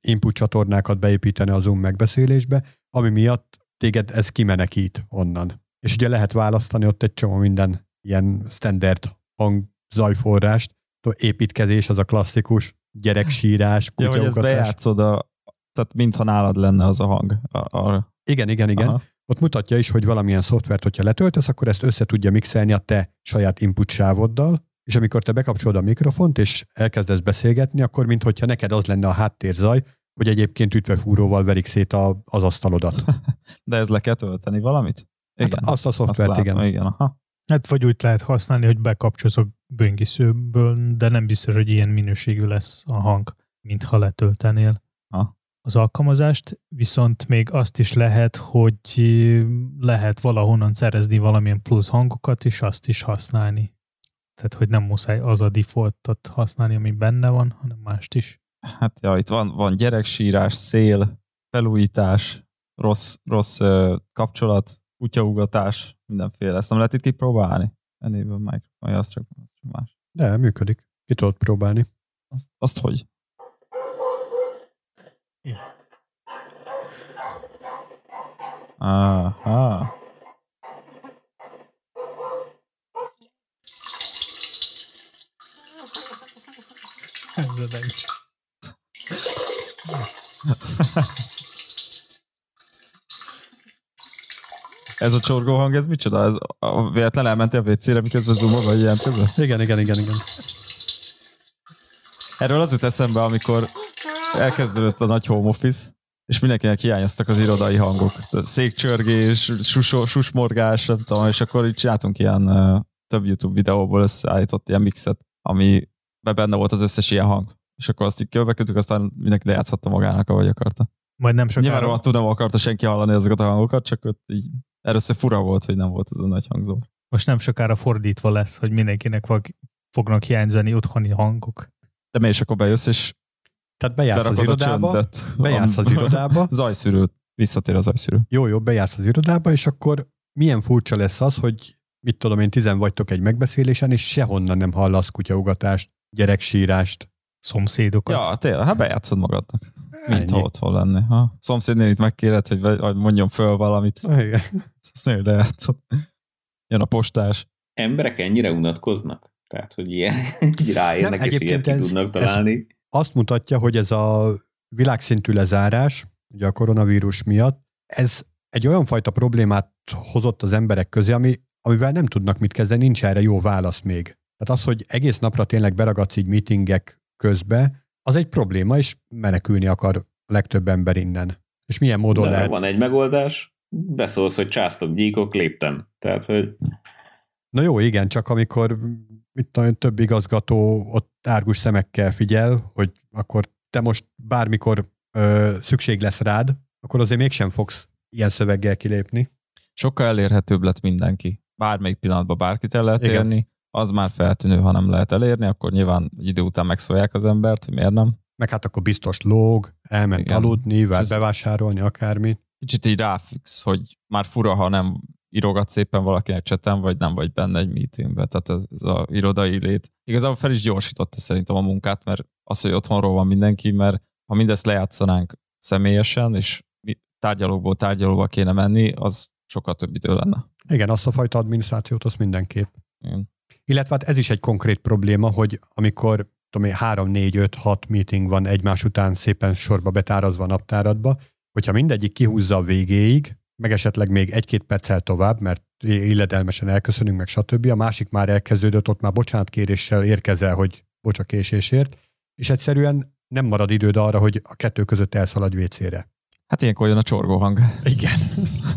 input csatornákat beépíteni a Zoom megbeszélésbe, ami miatt téged ez kimenekít onnan. És ugye lehet választani ott egy csomó minden ilyen standard hang zajforrást, építkezés, az a klasszikus, gyereksírás, ja, hogy ezt bejátszod, a, tehát mintha nálad lenne az a hang. A, a... Igen, igen, igen. Aha. Ott mutatja is, hogy valamilyen szoftvert, hogyha letöltesz, akkor ezt össze tudja mixelni a te saját input sávoddal, és amikor te bekapcsolod a mikrofont, és elkezdesz beszélgetni, akkor mintha neked az lenne a háttérzaj, hogy egyébként ütvefúróval verik szét a, az asztalodat. (laughs) De ez le kell tölteni valamit? Hát azt a szoftvert, azt igen. igen aha. Hát vagy úgy lehet használni, hogy bekapcsolsz a böngészőből, de nem biztos, hogy ilyen minőségű lesz a hang, mintha letöltenél Ha. az alkalmazást, viszont még azt is lehet, hogy lehet valahonnan szerezni valamilyen plusz hangokat, és azt is használni. Tehát, hogy nem muszáj az a defaultot használni, ami benne van, hanem mást is. Hát ja, itt van, van gyereksírás, szél, felújítás, rossz, rossz kapcsolat, kutyaugatás, mindenféle. Ezt nem lehet itt kipróbálni? Enable microphone, az csak, az csak más. De működik. Ki tudod próbálni. Azt, azt hogy? Aha. Ez a (laughs) csorgó hang, ez micsoda? Ez a, véletlen elmentél a WC-re, miközben zoomol, vagy ilyen közben? Igen, igen, igen, igen. Erről az jut eszembe, amikor elkezdődött a nagy home office, és mindenkinek hiányoztak az irodai hangok. Székcsörgés, susó, susmorgás, nem tudom, és akkor így csináltunk ilyen több YouTube videóból összeállított ilyen mixet, ami benne volt az összes ilyen hang. És akkor azt így körbeküldtük, aztán mindenki lejátszhatta magának, ahogy akarta. Majd nem Nyilván sokára, rohadtul nem akarta senki hallani azokat a hangokat, csak ott így először fura volt, hogy nem volt ez a nagy hangzó. most nem sokára fordítva lesz, hogy mindenkinek fog, fognak hiányzani otthoni hangok. De mi is akkor bejössz, és Tehát bejársz az irodába, csöndet. bejársz az (laughs) irodába, Zajszűrő. Visszatér a zajszűrő. jó, jó, bejársz az irodába, és akkor milyen furcsa lesz az, hogy mit tudom én, tizen vagytok egy megbeszélésen, és sehonnan nem hallasz kutyaugatást, gyereksírást. Szomszédokat. Ja, tényleg, hát bejátszod magadnak. Mint ha Ennyi. otthon lenni. Ha szomszédnél itt megkéred, hogy, mondjon föl valamit, Igen. (laughs) néha lejátszod. Jön a postás. Emberek ennyire unatkoznak? Tehát, hogy ilyen (laughs) így ráérnek, Nem, és ilyet ez- tudnak ez- találni. Azt mutatja, hogy ez a világszintű lezárás, ugye a koronavírus miatt, ez egy olyan fajta problémát hozott az emberek közé, ami, amivel nem tudnak mit kezdeni, nincs erre jó válasz még. Tehát az, hogy egész napra tényleg beragadsz így meetingek közbe, az egy probléma, és menekülni akar a legtöbb ember innen. És milyen módon De lehet? van egy megoldás, beszólsz, hogy császtok, gyíkok, léptem. Tehát, hogy Na jó, igen, csak amikor tudom, én, több igazgató ott árgus szemekkel figyel, hogy akkor te most bármikor ö, szükség lesz rád, akkor azért mégsem fogsz ilyen szöveggel kilépni. Sokkal elérhetőbb lett mindenki. Bármelyik pillanatban bárkit el lehet Igen. érni, az már feltűnő, ha nem lehet elérni, akkor nyilván idő után megszólják az embert, hogy miért nem. Meg hát akkor biztos lóg, elment Igen. aludni, Ez- bevásárolni, akármi. Kicsit így ráfüggsz, hogy már fura, ha nem írogat szépen valakinek cseten, vagy nem vagy benne egy meetingben. Tehát ez, ez a irodai lét. Igazából fel is gyorsította szerintem a munkát, mert az, hogy otthonról van mindenki, mert ha mindezt lejátszanánk személyesen, és mi- tárgyalókból tárgyalóba kéne menni, az sokkal több idő lenne. Igen, azt a fajta adminisztrációt azt mindenképp. Igen. Illetve hát ez is egy konkrét probléma, hogy amikor tudom én, 3, 4, 5, 6 meeting van egymás után szépen sorba betárazva a naptáradba, hogyha mindegyik kihúzza a végéig, meg esetleg még egy-két perccel tovább, mert illedelmesen elköszönünk, meg stb. A másik már elkezdődött, ott már bocsánatkéréssel érkezel, hogy bocsa késésért, és egyszerűen nem marad időd arra, hogy a kettő között elszaladj WC-re. Hát ilyenkor jön a csorgóhang. Igen.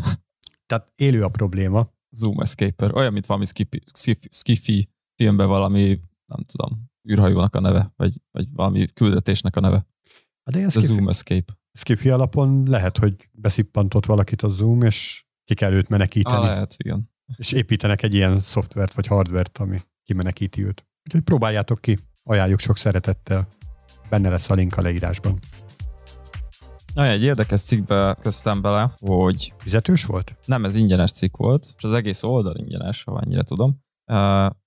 (laughs) Tehát élő a probléma. Zoom Escaper. Olyan, mint valami skifi, skifi, skifi filmben valami, nem tudom, űrhajónak a neve, vagy, vagy valami küldetésnek a neve. Hát De The skifi, Zoom Escape. skifi alapon lehet, hogy beszippantott valakit a Zoom, és ki kell őt menekíteni. Ah, lehet, igen. és építenek egy ilyen szoftvert vagy hardvert, ami kimenekíti őt. Úgyhogy próbáljátok ki, ajánljuk sok szeretettel. Benne lesz a link a leírásban. Na, egy érdekes cikkbe köztem bele, hogy Fizetős volt? nem, ez ingyenes cikk volt, és az egész oldal ingyenes, ha ennyire tudom.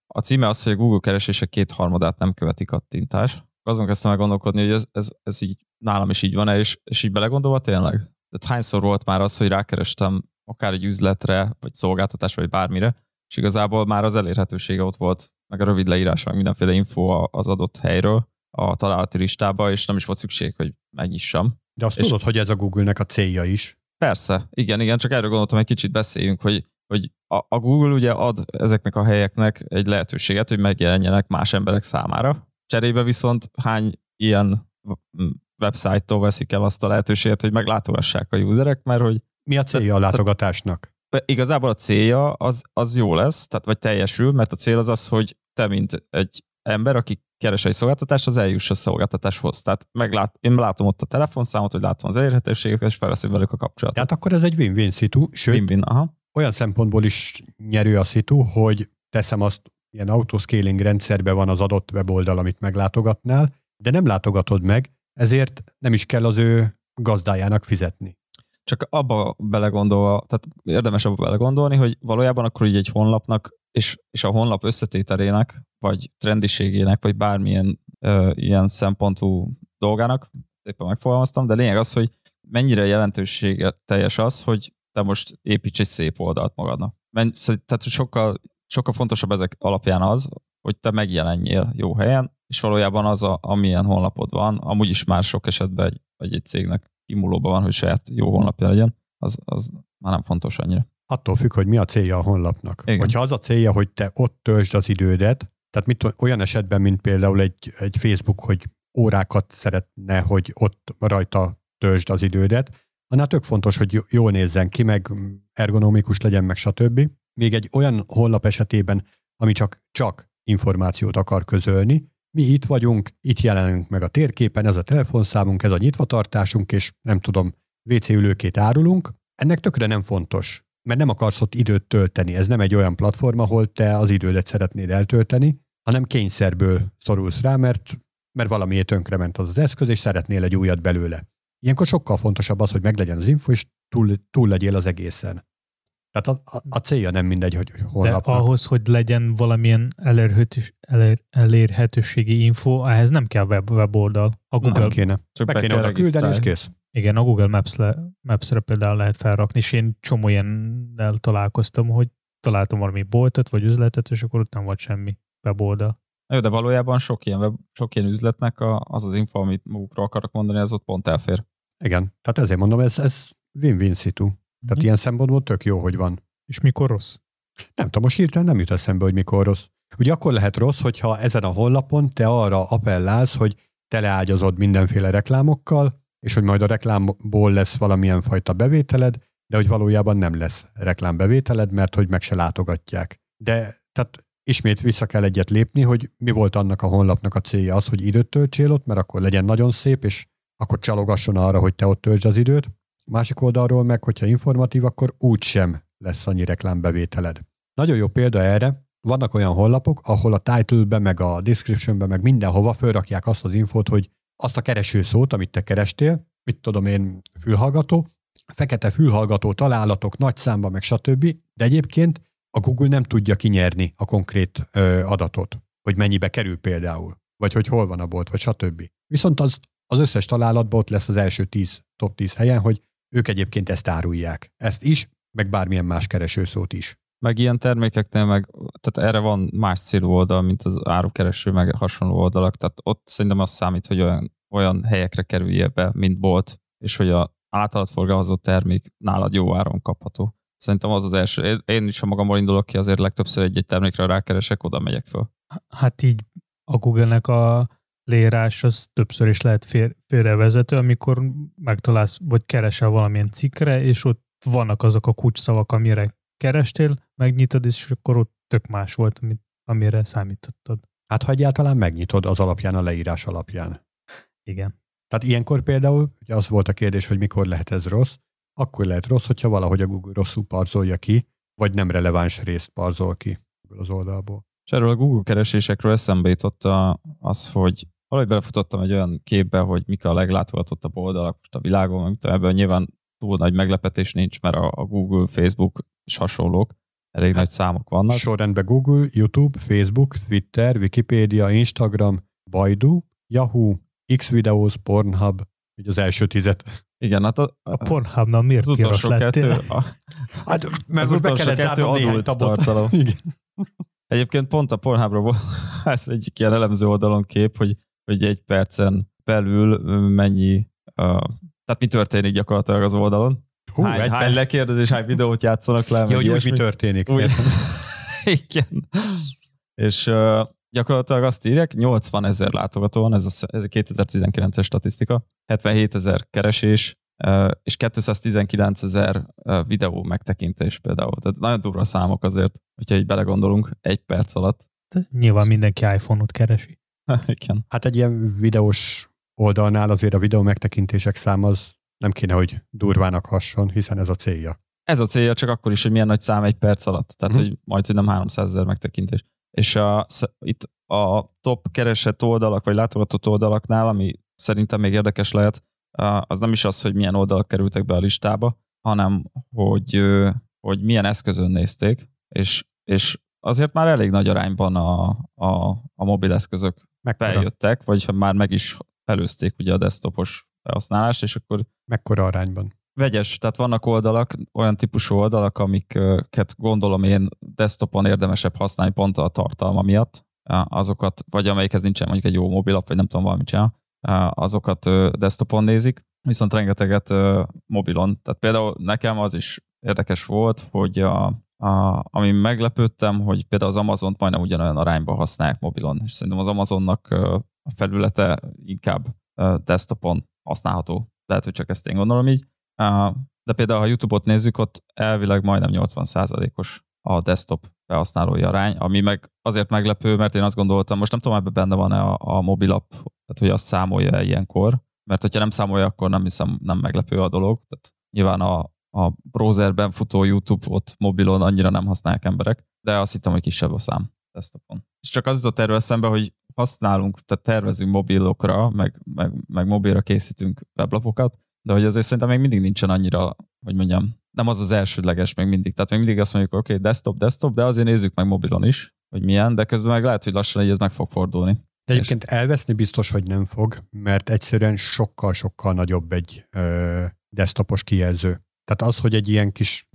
A címe az, hogy a Google keresések kétharmadát nem követi kattintás. Azon kezdtem el gondolkodni, hogy ez, ez, ez így nálam is így van és, és így belegondolva tényleg? Tehát hányszor volt már az, hogy rákerestem akár egy üzletre, vagy szolgáltatásra, vagy bármire, és igazából már az elérhetősége ott volt, meg a rövid leírás, meg mindenféle info az adott helyről a találati listába, és nem is volt szükség, hogy megnyissam. De azt És- tudod, hogy ez a Google-nek a célja is. Persze, igen, igen, csak erről gondoltam, egy kicsit beszéljünk, hogy hogy a, a Google ugye ad ezeknek a helyeknek egy lehetőséget, hogy megjelenjenek más emberek számára. Cserébe viszont hány ilyen websájttól veszik el azt a lehetőséget, hogy meglátogassák a userek, mert hogy... Mi a célja a látogatásnak? Igazából a célja az, az jó lesz, tehát vagy teljesül, mert a cél az az, hogy te, mint egy ember, aki keres egy szolgáltatást, az eljuss a szolgáltatáshoz. Tehát meglát, én látom ott a telefonszámot, hogy látom az elérhetőségeket, és felveszem velük a kapcsolatot. Tehát akkor ez egy win-win szitu, sőt, Win-win, aha. olyan szempontból is nyerő a szitu, hogy teszem azt, ilyen autoscaling rendszerben van az adott weboldal, amit meglátogatnál, de nem látogatod meg, ezért nem is kell az ő gazdájának fizetni. Csak abba belegondolva, tehát érdemes abba belegondolni, hogy valójában akkor így egy honlapnak, és, és a honlap összetételének, vagy trendiségének, vagy bármilyen ö, ilyen szempontú dolgának, szépen megfogalmaztam, de lényeg az, hogy mennyire jelentősége teljes az, hogy te most építs egy szép oldalt magadnak. Men, tehát sokkal, sokkal fontosabb ezek alapján az, hogy te megjelenjél jó helyen, és valójában az, a, amilyen honlapod van, amúgy is már sok esetben egy, egy cégnek kimulóban van, hogy saját jó honlapja legyen, az, az már nem fontos annyira. Attól függ, hogy mi a célja a honlapnak. Igen. Hogyha az a célja, hogy te ott töltsd az idődet, tehát mit, olyan esetben, mint például egy, egy Facebook, hogy órákat szeretne, hogy ott rajta töltsd az idődet, annál tök fontos, hogy jól nézzen ki, meg ergonomikus legyen, meg stb. Még egy olyan honlap esetében, ami csak, csak információt akar közölni, mi itt vagyunk, itt jelenünk meg a térképen, ez a telefonszámunk, ez a nyitvatartásunk, és nem tudom, WC ülőkét árulunk, ennek tökre nem fontos, mert nem akarsz ott időt tölteni. Ez nem egy olyan platform, ahol te az idődet szeretnéd eltölteni, hanem kényszerből szorulsz rá, mert, mert valamiért tönkrement az az eszköz, és szeretnél egy újat belőle. Ilyenkor sokkal fontosabb az, hogy meglegyen az info, és túl, túl legyél az egészen. Tehát a, a, a célja nem mindegy, hogy honlapnak. De ahhoz, hogy legyen valamilyen elérhetős, elér, elérhetőségi info, ehhez nem kell web, weboldal. A Google, nem kéne. Csak Be be kéne oda küldeni, és kész. Igen, a Google Maps le, Maps-re például lehet felrakni, és én csomó ilyennel találkoztam, hogy találtam valami boltot, vagy üzletet, és akkor ott nem volt semmi weboldal. Jó, de valójában sok ilyen, web, sok ilyen üzletnek a, az az info, amit magukról akarok mondani, az ott pont elfér. Igen, tehát ezért mondom, ez, ez win-win szitu. Tehát Mhm. ilyen szempontból tök jó, hogy van. És mikor rossz? Nem tudom, most hirtelen nem jut eszembe, hogy mikor rossz. Ugye akkor lehet rossz, hogyha ezen a honlapon te arra appellálsz, hogy teleágyazod mindenféle reklámokkal, és hogy majd a reklámból lesz valamilyen fajta bevételed, de hogy valójában nem lesz reklámbevételed, mert hogy meg se látogatják. De tehát ismét vissza kell egyet lépni, hogy mi volt annak a honlapnak a célja az, hogy időt töltsél ott, mert akkor legyen nagyon szép, és akkor csalogasson arra, hogy te ott töltsd az időt. Másik oldalról meg, hogyha informatív, akkor úgysem lesz annyi reklámbevételed. Nagyon jó példa erre, vannak olyan honlapok, ahol a title-be, meg a description-be, meg mindenhova fölrakják azt az infót, hogy azt a keresőszót, amit te kerestél, mit tudom én, fülhallgató, fekete fülhallgató találatok nagy számba, meg stb. De egyébként a Google nem tudja kinyerni a konkrét ö, adatot, hogy mennyibe kerül például, vagy hogy hol van a bolt, vagy stb. Viszont az, az összes találatban ott lesz az első 10, top 10 helyen, hogy ők egyébként ezt árulják. Ezt is, meg bármilyen más keresőszót is. Meg ilyen termékeknél meg, tehát erre van más célú oldal, mint az árukereső, meg hasonló oldalak, tehát ott szerintem az számít, hogy olyan, olyan helyekre kerüljél be, mint bolt, és hogy a általad forgalmazó termék nálad jó áron kapható. Szerintem az az első. Én- is, ha magamból indulok ki, azért legtöbbször egy-egy termékre rákeresek, oda megyek föl. Hát így a Google-nek a leírás az többször is lehet fér, félrevezető, amikor megtalálsz, vagy keresel valamilyen cikkre, és ott vannak azok a kulcsszavak, amire kerestél, megnyitod, és akkor ott tök más volt, amit, amire számítottad. Hát ha egyáltalán megnyitod az alapján, a leírás alapján. Igen. Tehát ilyenkor például, ugye az volt a kérdés, hogy mikor lehet ez rossz, akkor lehet rossz, hogyha valahogy a Google rosszul parzolja ki, vagy nem releváns részt parzol ki ebből az oldalból. És erről a Google keresésekről eszembe jutott az, hogy valahogy belefutottam egy olyan képbe, hogy mik a leglátogatottabb oldalak most a világon, tudom, ebben nyilván túl nagy meglepetés nincs, mert a Google, Facebook és hasonlók elég nagy számok vannak. Sorrendben Google, YouTube, Facebook, Twitter, Wikipedia, Instagram, Baidu, Yahoo, Xvideos, Pornhub, ugye az első tizet. Igen, hát a, A Pornhubnal miért az piros utolsó kettő, a, Hát, mert az most be utolsó kellett kettő adult tartalom. (laughs) Igen. Egyébként pont a Pornhubra volt (laughs) ez egyik ilyen elemző oldalon kép, hogy, hogy egy percen belül mennyi, uh, tehát mi történik gyakorlatilag az oldalon. Hú, hány, egy hány lekérdezés, hány videót játszanak le. Ja, meg hogy úgy mi történik. Úgy. (laughs) Igen. És uh, gyakorlatilag azt írják, 80 ezer látogató van, ez a, ez a 2019-es statisztika, 77 ezer keresés, uh, és 219 ezer uh, videó megtekintés például. Tehát nagyon durva számok azért, hogyha így belegondolunk, egy perc alatt. Nyilván mindenki iPhone-ot keresi. (laughs) Igen. Hát egy ilyen videós oldalnál azért a videó megtekintések szám az nem kéne, hogy durvának hasson, hiszen ez a célja. Ez a célja csak akkor is, hogy milyen nagy szám egy perc alatt. Tehát, Mhm. hogy majd, hogy nem 300 ezer megtekintés. És a, itt a top keresett oldalak, vagy látogatott oldalaknál, ami szerintem még érdekes lehet, az nem is az, hogy milyen oldalak kerültek be a listába, hanem hogy, hogy milyen eszközön nézték, és, és azért már elég nagy arányban a, a, a mobileszközök Mekkora, feljöttek, vagy már meg is előzték ugye a desktopos felhasználást, és akkor mekkora arányban? vegyes, tehát vannak oldalak, olyan típusú oldalak, amiket gondolom én desktopon érdemesebb használni pont a tartalma miatt, azokat, vagy amelyikhez nincsen mondjuk egy jó mobilap, vagy nem tudom, valamit csinál, azokat desktopon nézik, viszont rengeteget mobilon. Tehát például nekem az is érdekes volt, hogy a, a, ami meglepődtem, hogy például az Amazon-t majdnem ugyanolyan arányban használják mobilon, és szerintem az Amazonnak a felülete inkább desktopon használható. Lehet, hogy csak ezt én gondolom így. De például, ha YouTube-ot nézzük, ott elvileg majdnem 80%-os a desktop felhasználói arány, ami meg azért meglepő, mert én azt gondoltam, most nem tudom, ebben benne van-e a, a mobilap, tehát hogy azt számolja ilyenkor, mert hogyha nem számolja, akkor nem hiszem, nem meglepő a dolog. Tehát nyilván a, a browserben futó YouTube ott mobilon annyira nem használják emberek, de azt hittem, hogy kisebb a szám desktopon. És csak az jutott erről eszembe, hogy használunk, tehát tervezünk mobilokra, meg, meg, meg mobilra készítünk weblapokat, de hogy azért szerintem még mindig nincsen annyira, hogy mondjam, nem az az elsődleges még mindig. Tehát még mindig azt mondjuk, oké, okay, desktop, desktop, de azért nézzük meg mobilon is, hogy milyen, de közben meg lehet, hogy lassan így ez meg fog fordulni. De egyébként elveszni biztos, hogy nem fog, mert egyszerűen sokkal-sokkal nagyobb egy ö, desktopos kijelző. Tehát az, hogy egy ilyen kis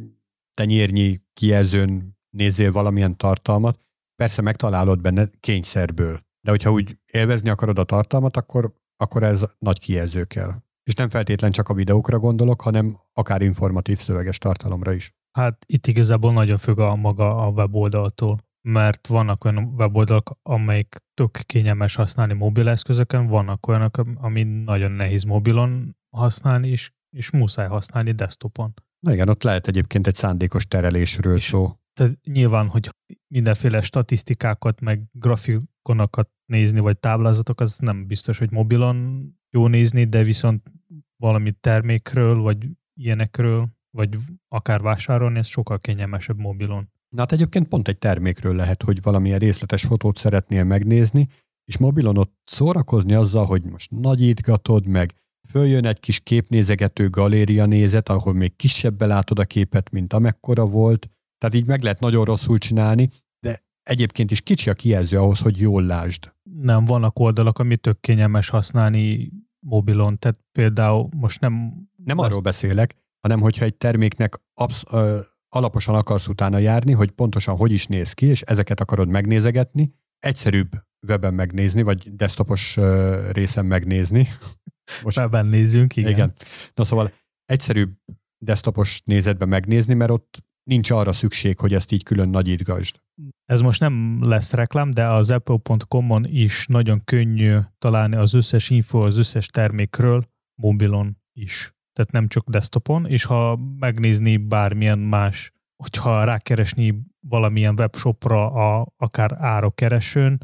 tenyérnyi kijelzőn nézzél valamilyen tartalmat, persze megtalálod benne kényszerből. De hogyha úgy élvezni akarod a tartalmat, akkor, akkor ez nagy kijelző kell. És nem feltétlen csak a videókra gondolok, hanem akár informatív szöveges tartalomra is. Hát itt igazából nagyon függ a maga a weboldaltól, mert vannak olyan weboldalak, amelyik tök kényelmes használni mobileszközöken, vannak olyanok, ami nagyon nehéz mobilon használni, és, és muszáj használni desktopon. Na igen, ott lehet egyébként egy szándékos terelésről És- szó. Tehát nyilván, hogy mindenféle statisztikákat, meg grafikonokat nézni, vagy táblázatok, az nem biztos, hogy mobilon jó nézni, de viszont valami termékről, vagy ilyenekről, vagy akár vásárolni, ez sokkal kényelmesebb mobilon. Na hát egyébként pont egy termékről lehet, hogy valamilyen részletes fotót szeretnél megnézni, és mobilon ott szórakozni azzal, hogy most nagyítgatod, meg följön egy kis képnézegető galéria nézet, ahol még kisebbbe látod a képet, mint amekkora volt, tehát így meg lehet nagyon rosszul csinálni, egyébként is kicsi a kijelző ahhoz, hogy jól lásd. Nem, vannak oldalak, ami tök kényelmes használni mobilon, tehát például most nem... Nem arról beszélek, hanem hogyha egy terméknek absz- ö, alaposan akarsz utána járni, hogy pontosan hogy is néz ki, és ezeket akarod megnézegetni, egyszerűbb webben megnézni, vagy desktopos ö, részen megnézni. (laughs) Most, Webben nézzünk, igen. igen. Na szóval egyszerűbb desktopos nézetben megnézni, mert ott nincs arra szükség, hogy ezt így külön nagyítgasd. Ez most nem lesz reklám, de az apple.com-on is nagyon könnyű találni az összes info az összes termékről mobilon is. Tehát nem csak desktopon, és ha megnézni bármilyen más, hogyha rákeresni valamilyen webshopra, a, akár árakeresőn,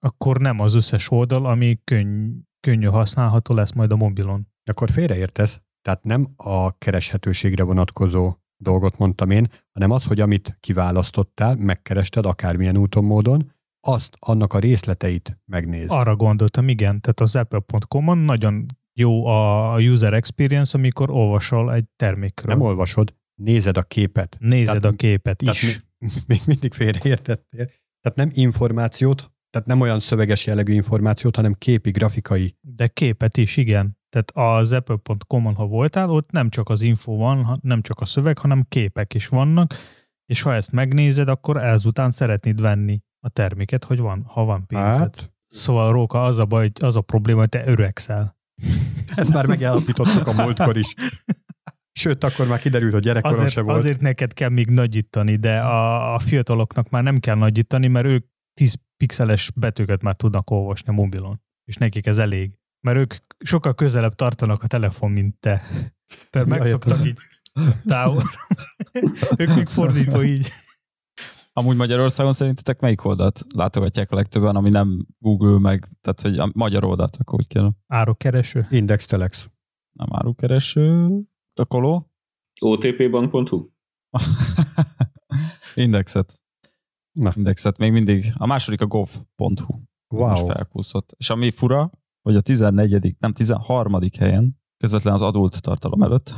akkor nem az összes oldal, ami könny, könnyű használható lesz majd a mobilon. Akkor félreértesz, tehát nem a kereshetőségre vonatkozó dolgot mondtam én, hanem az, hogy amit kiválasztottál, megkerested akármilyen úton, módon, azt, annak a részleteit megnézd. Arra gondoltam, igen, tehát az apple.com-on nagyon jó a user experience, amikor olvasol egy termékről. Nem olvasod, nézed a képet. Nézed Tehát- a képet Tehát is. mi, (laughs) még mindig félreértettél. Tehát nem információt, tehát nem olyan szöveges jellegű információt, hanem képi, grafikai. De képet is, igen. Tehát az apple.com-on, ha voltál, ott nem csak az info van, nem csak a szöveg, hanem képek is vannak, és ha ezt megnézed, akkor ezután szeretnéd venni a terméket, hogy van, ha van pénzed. Hát. Szóval Róka, az a baj, az a probléma, hogy te öregszel. (laughs) ezt már megállapítottuk a múltkor is. Sőt, akkor már kiderült, hogy gyerekkorom azért, se volt. azért neked kell még nagyítani, de a, a fiataloknak már nem kell nagyítani, mert ők 10 pixeles betűket már tudnak olvasni a mobilon, és nekik ez elég. Mert ők sokkal közelebb tartanak a telefon, mint te. Tehát Ja, megszoktak így távol. (laughs) ők még fordítva így. Amúgy Magyarországon szerintetek melyik oldalt látogatják a legtöbben, ami nem Google meg, tehát hogy a magyar oldalt, akkor úgy kell. Árokkereső? Index Telex. Nem árukereső, a koló? otpbank.hu? (laughs) Indexet. Na. Indexet még mindig. A második a gov.hu. Most Wow. felkúszott. És ami fura, hogy a 14. nem 13. helyen, közvetlen az adult tartalom előtt,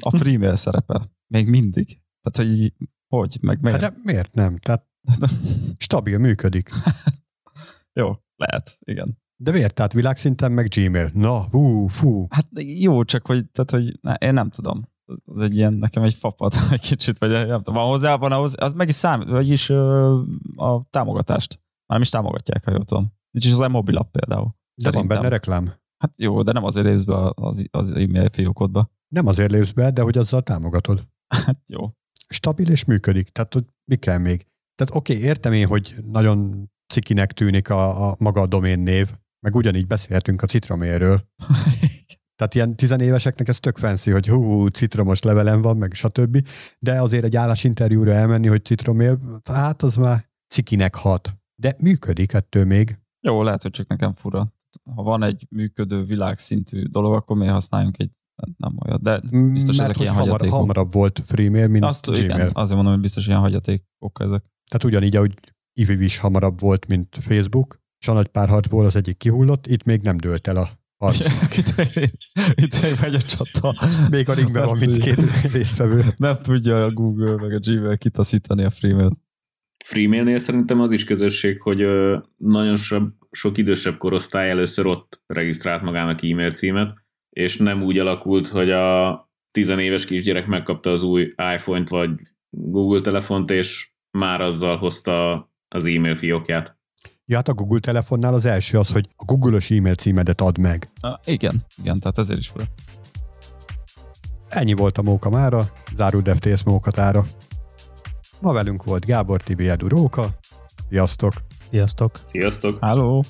a Freemail szerepel. Még mindig. Tehát, hogy hogy, meg miért? Hát de miért nem? Tehát (laughs) stabil, működik. Jó, lehet, igen. De miért? Tehát világszinten meg Gmail. Na, hú, fú. Hát jó, csak hogy, tehát, hogy ne, én nem tudom. Az egy ilyen, nekem egy fapat (laughs) egy kicsit, vagy nem tudom, van hozzá, van ahhoz, az meg is számít, vagyis ö, a támogatást. Már nem is támogatják, ha jól tudom. Nincs is az e-mobil app például. De van Szerintem. benne reklám. Hát jó, de nem azért lépsz be az, az e-mail fiókodba. Nem azért lépsz be, de hogy azzal támogatod. Hát jó. Stabil és működik. Tehát, hogy mi kell még? Tehát oké, okay, értem én, hogy nagyon cikinek tűnik a, a maga a domén név, meg ugyanígy beszélhetünk a citromérről. (laughs) Tehát ilyen tizenéveseknek ez tök fancy, hogy hú, citromos levelem van, meg stb. De azért egy állásinterjúra elmenni, hogy citromél, hát az már cikinek hat. De működik ettől még. Jó, lehet, hogy csak nekem fura. Ha van egy működő világszintű dolog, akkor miért használjunk egy nem olyat, de biztos Mert ezek ilyen hamar, hagyatékok. hamarabb volt Freemail, mint Azt, Gmail. igen, azért mondom, hogy biztos ilyen hagyatékok ezek. Tehát ugyanígy, ahogy Iviv is hamarabb volt, mint Facebook, és a nagy párharcból az egyik kihullott, itt még nem dőlt el a harc. itt, itt még megy a csata. Még a ringben van mindkét résztvevő. Nem tudja a Google meg a Gmail kitaszítani a freemail Freemailnél szerintem az is közösség, hogy nagyon so, sok idősebb korosztály először ott regisztrált magának e-mail címet, és nem úgy alakult, hogy a tizenéves kisgyerek megkapta az új iPhone-t vagy Google telefont, és már azzal hozta az e-mail fiókját. Ja, hát a Google telefonnál az első az, hogy a Google-os e-mail címedet add meg. Ah, igen, igen, tehát ezért is fura. Ennyi volt a Móka mára, záró DevTS Mókatára. Ma velünk volt Gábor Tibi Edu Róka. Sziasztok! Sziasztok! Sziasztok! Háló!